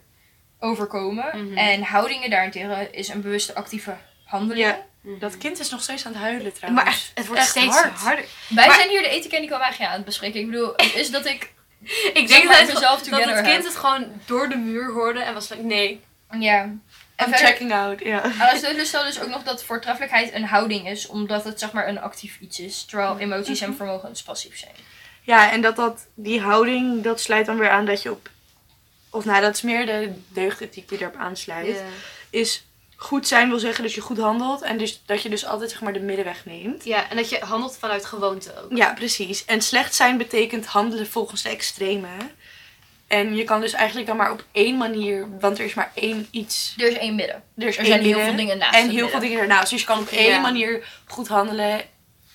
overkomen. Mhm. En houdingen daarentegen is een bewuste actieve handeling. Ja. Dat kind is nog steeds aan het huilen trouwens. Maar echt, het wordt Echt steeds hard. harder. Wij Maar- zijn hier de ethica en Nicomagia aan het bespreken. Ik bedoel, het is dat ik... *laughs* Ik denk dat, het, dat het kind heb. het gewoon door de muur hoorde en was like, nee. Ja. En I'm verder, checking out, ja. Aristoteles stelt dus ook nog dat voortreffelijkheid een houding is. Omdat het, zeg maar, een actief iets is. Terwijl emoties en vermogens passief zijn. Ja, en dat, dat die houding, dat sluit dan weer aan dat je op... Of nou, dat is meer de deugdethiek die erop aansluit. Is goed zijn wil zeggen dat je goed handelt. En dus, dat je dus altijd zeg maar de middenweg neemt. Ja, en dat je handelt vanuit gewoonte ook. Ja, precies. En slecht zijn betekent handelen volgens de extreme. En je kan dus eigenlijk dan maar op één manier, want er is maar één iets. Er is één midden. Er, is Er één zijn heel veel dingen naast En heel veel dingen ernaast. Dus je kan op één Ja. manier goed handelen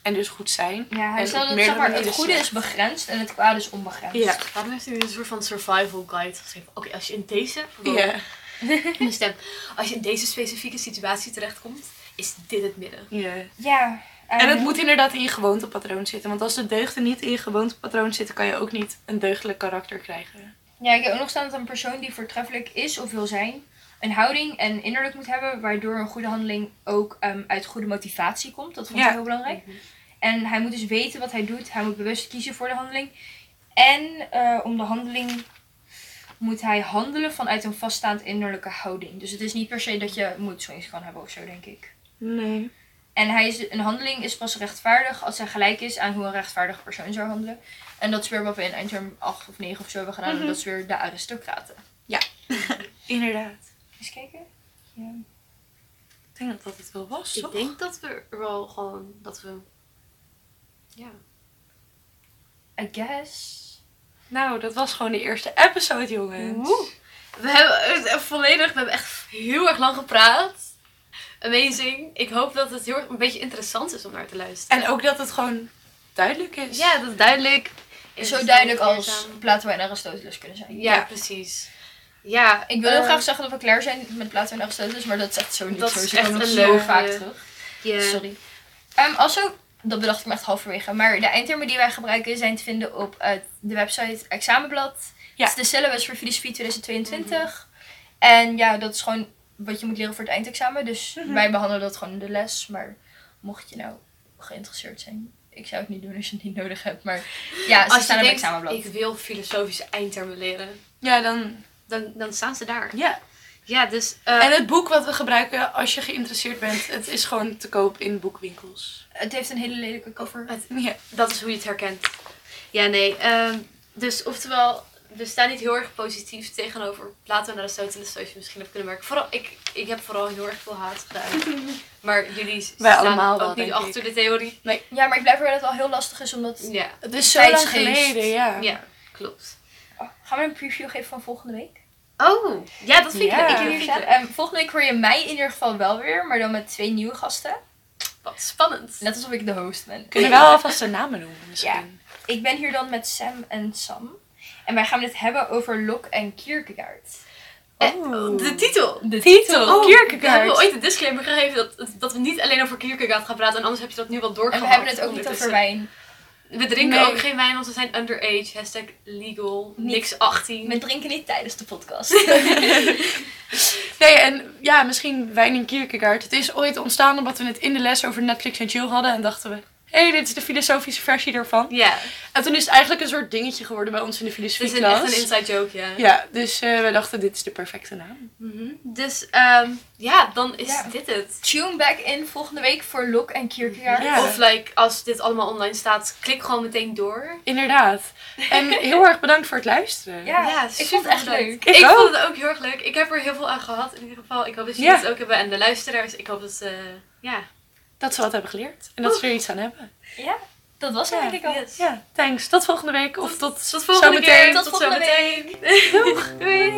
en dus goed zijn. Ja, hij En dat meerdere zeg maar, het goede is slecht. begrensd en het kwade is onbegrensd. Ja. Waarom heeft u een soort van survival guide geschreven? Oké, als je in deze... Ja. *laughs* Mijn stem. Als je in deze specifieke situatie terechtkomt, is dit het midden. ja. Ja. En ehm, het moet inderdaad in je gewoontepatroon zitten. Want als de deugden niet in je gewoontepatroon zitten, kan je ook niet een deugdelijk karakter krijgen. Ja, ik heb ook nog staan dat een persoon die voortreffelijk is of wil zijn, een houding en innerlijk moet hebben, waardoor een goede handeling ook ehm, uit goede motivatie komt. Dat vond ik Ja. heel belangrijk. En hij moet dus weten wat hij doet. Hij moet bewust kiezen voor de handeling. En eh, om de handeling moet hij handelen vanuit een vaststaand innerlijke houding. Dus het is niet per se dat je mood swings kan hebben of zo, denk ik. Nee. En hij is, een handeling is pas rechtvaardig als hij gelijk is aan hoe een rechtvaardige persoon zou handelen. En dat is weer wat we in eindterm 8 of 9 of zo hebben gedaan. Mhm. En dat is weer de aristocraten. *laughs* Inderdaad. Eens kijken. Ja. Ik denk dat dat het wel was, Ik toch? denk dat we er wel gewoon... Dat we... Ja. I guess. Nou, dat was gewoon de eerste episode, jongens. Woe. We hebben eh, volledig... We hebben echt heel erg lang gepraat. Amazing. Ik hoop dat het heel erg een beetje interessant is om naar te luisteren. En ook dat het gewoon duidelijk is. Ja, dat is duidelijk. Zo duidelijk als. Plato en Aristoteles kunnen zijn. Ja, Ja. precies. Ja, Ik wil heel eh, graag zeggen dat we klaar zijn met Plato en Aristoteles, maar dat is echt zo niet Dat zo. is Ze komen echt nog een zo leugen. vaak terug. Sorry. Ehm, also, Dat bedacht ik me echt halverwege. Maar de eindtermen die wij gebruiken zijn te vinden op eh, de website Examenblad. Ja. Het is de syllabus voor filosofie 2022. En ja, dat is gewoon wat je moet leren voor het eindexamen. Dus Mhm. wij behandelen dat gewoon in de les. Maar mocht je nou geïnteresseerd zijn, ik zou het niet doen als je het niet nodig hebt. Maar ja, ze Als je staan op het denkt, examenblad. ik wil filosofische eindtermen leren, Ja, dan... dan, dan staan ze daar. Ja. Ja, dus... eh, En het boek wat we gebruiken, als je geïnteresseerd bent, het is gewoon te koop in boekwinkels. Het heeft een hele lelijke cover. het- Ja. dat is hoe je het herkent. Ja, nee. ehm, dus oftewel, we staan niet heel erg positief tegenover Plato en Aristoteles, zoals je misschien hebt kunnen merken. Vooral, ik, ik heb vooral heel erg veel haat gedaan. *laughs* Maar jullie staan allemaal ook wel, niet achter de theorie. Ja, maar ik blijf er dat het wel heel lastig is, omdat... Ja, Het is zo lang geleden, ja. ja klopt. Oh, gaan we een preview geven van volgende week? Oh, ja, dat vind ik Ja. leuk. Ik staan. Ehm, volgende week hoor je mij in ieder geval wel weer, maar dan met twee nieuwe gasten. Wat spannend. Net alsof ik de host ben. Kunnen we wel alvast de namen noemen misschien. Ik ben hier dan met Sam en Sam. En wij gaan het hebben over Locke en Kierkegaard. Oh. De titel. De Titel, We Kierkegaard. hebben ooit een disclaimer gegeven dat, dat we niet alleen over Kierkegaard gaan praten. En anders heb je dat nu wel En doorgehad. we hebben het ook niet over wijn. We drinken Nee. ook geen wijn, want we zijn underage. Hashtag legal. Niet. Niks 18. We drinken niet tijdens de podcast. *laughs* Nee, en ja, misschien Wijn in Kierkegaard. Het is ooit ontstaan omdat we het in de les over Netflix en chill hadden. En dachten we, hey, dit is de filosofische versie ervan. Ja, En toen is het eigenlijk een soort dingetje geworden bij ons in de het is een, filosofieklas. echt een inside joke, ja. Ja, dus eh, we dachten, dit is de perfecte naam. Mhm. Dus ehm, ja, dan is Ja. dit het. Tune back in volgende week voor Locke en Kierkegaard. Ja. Of like, als dit allemaal online staat, klik gewoon meteen door. Inderdaad. En *laughs* heel erg bedankt voor het luisteren. Ja, Ja, ik vond super het echt leuk. Ik vond het ook heel erg leuk. Ik heb er heel veel aan gehad. In ieder geval, ik hoop dat jullie het ook hebben. En de luisteraars, ik hoop dat ze, ja. Dat ze wat hebben geleerd. En dat ze er iets aan hebben. Ja, dat was het Ja, denk ik al. yes. Ja, thanks. Tot volgende week. Of tot, Tot volgende zometeen. keer. Tot Tot volgende zometeen. Doeg. *laughs* Doei.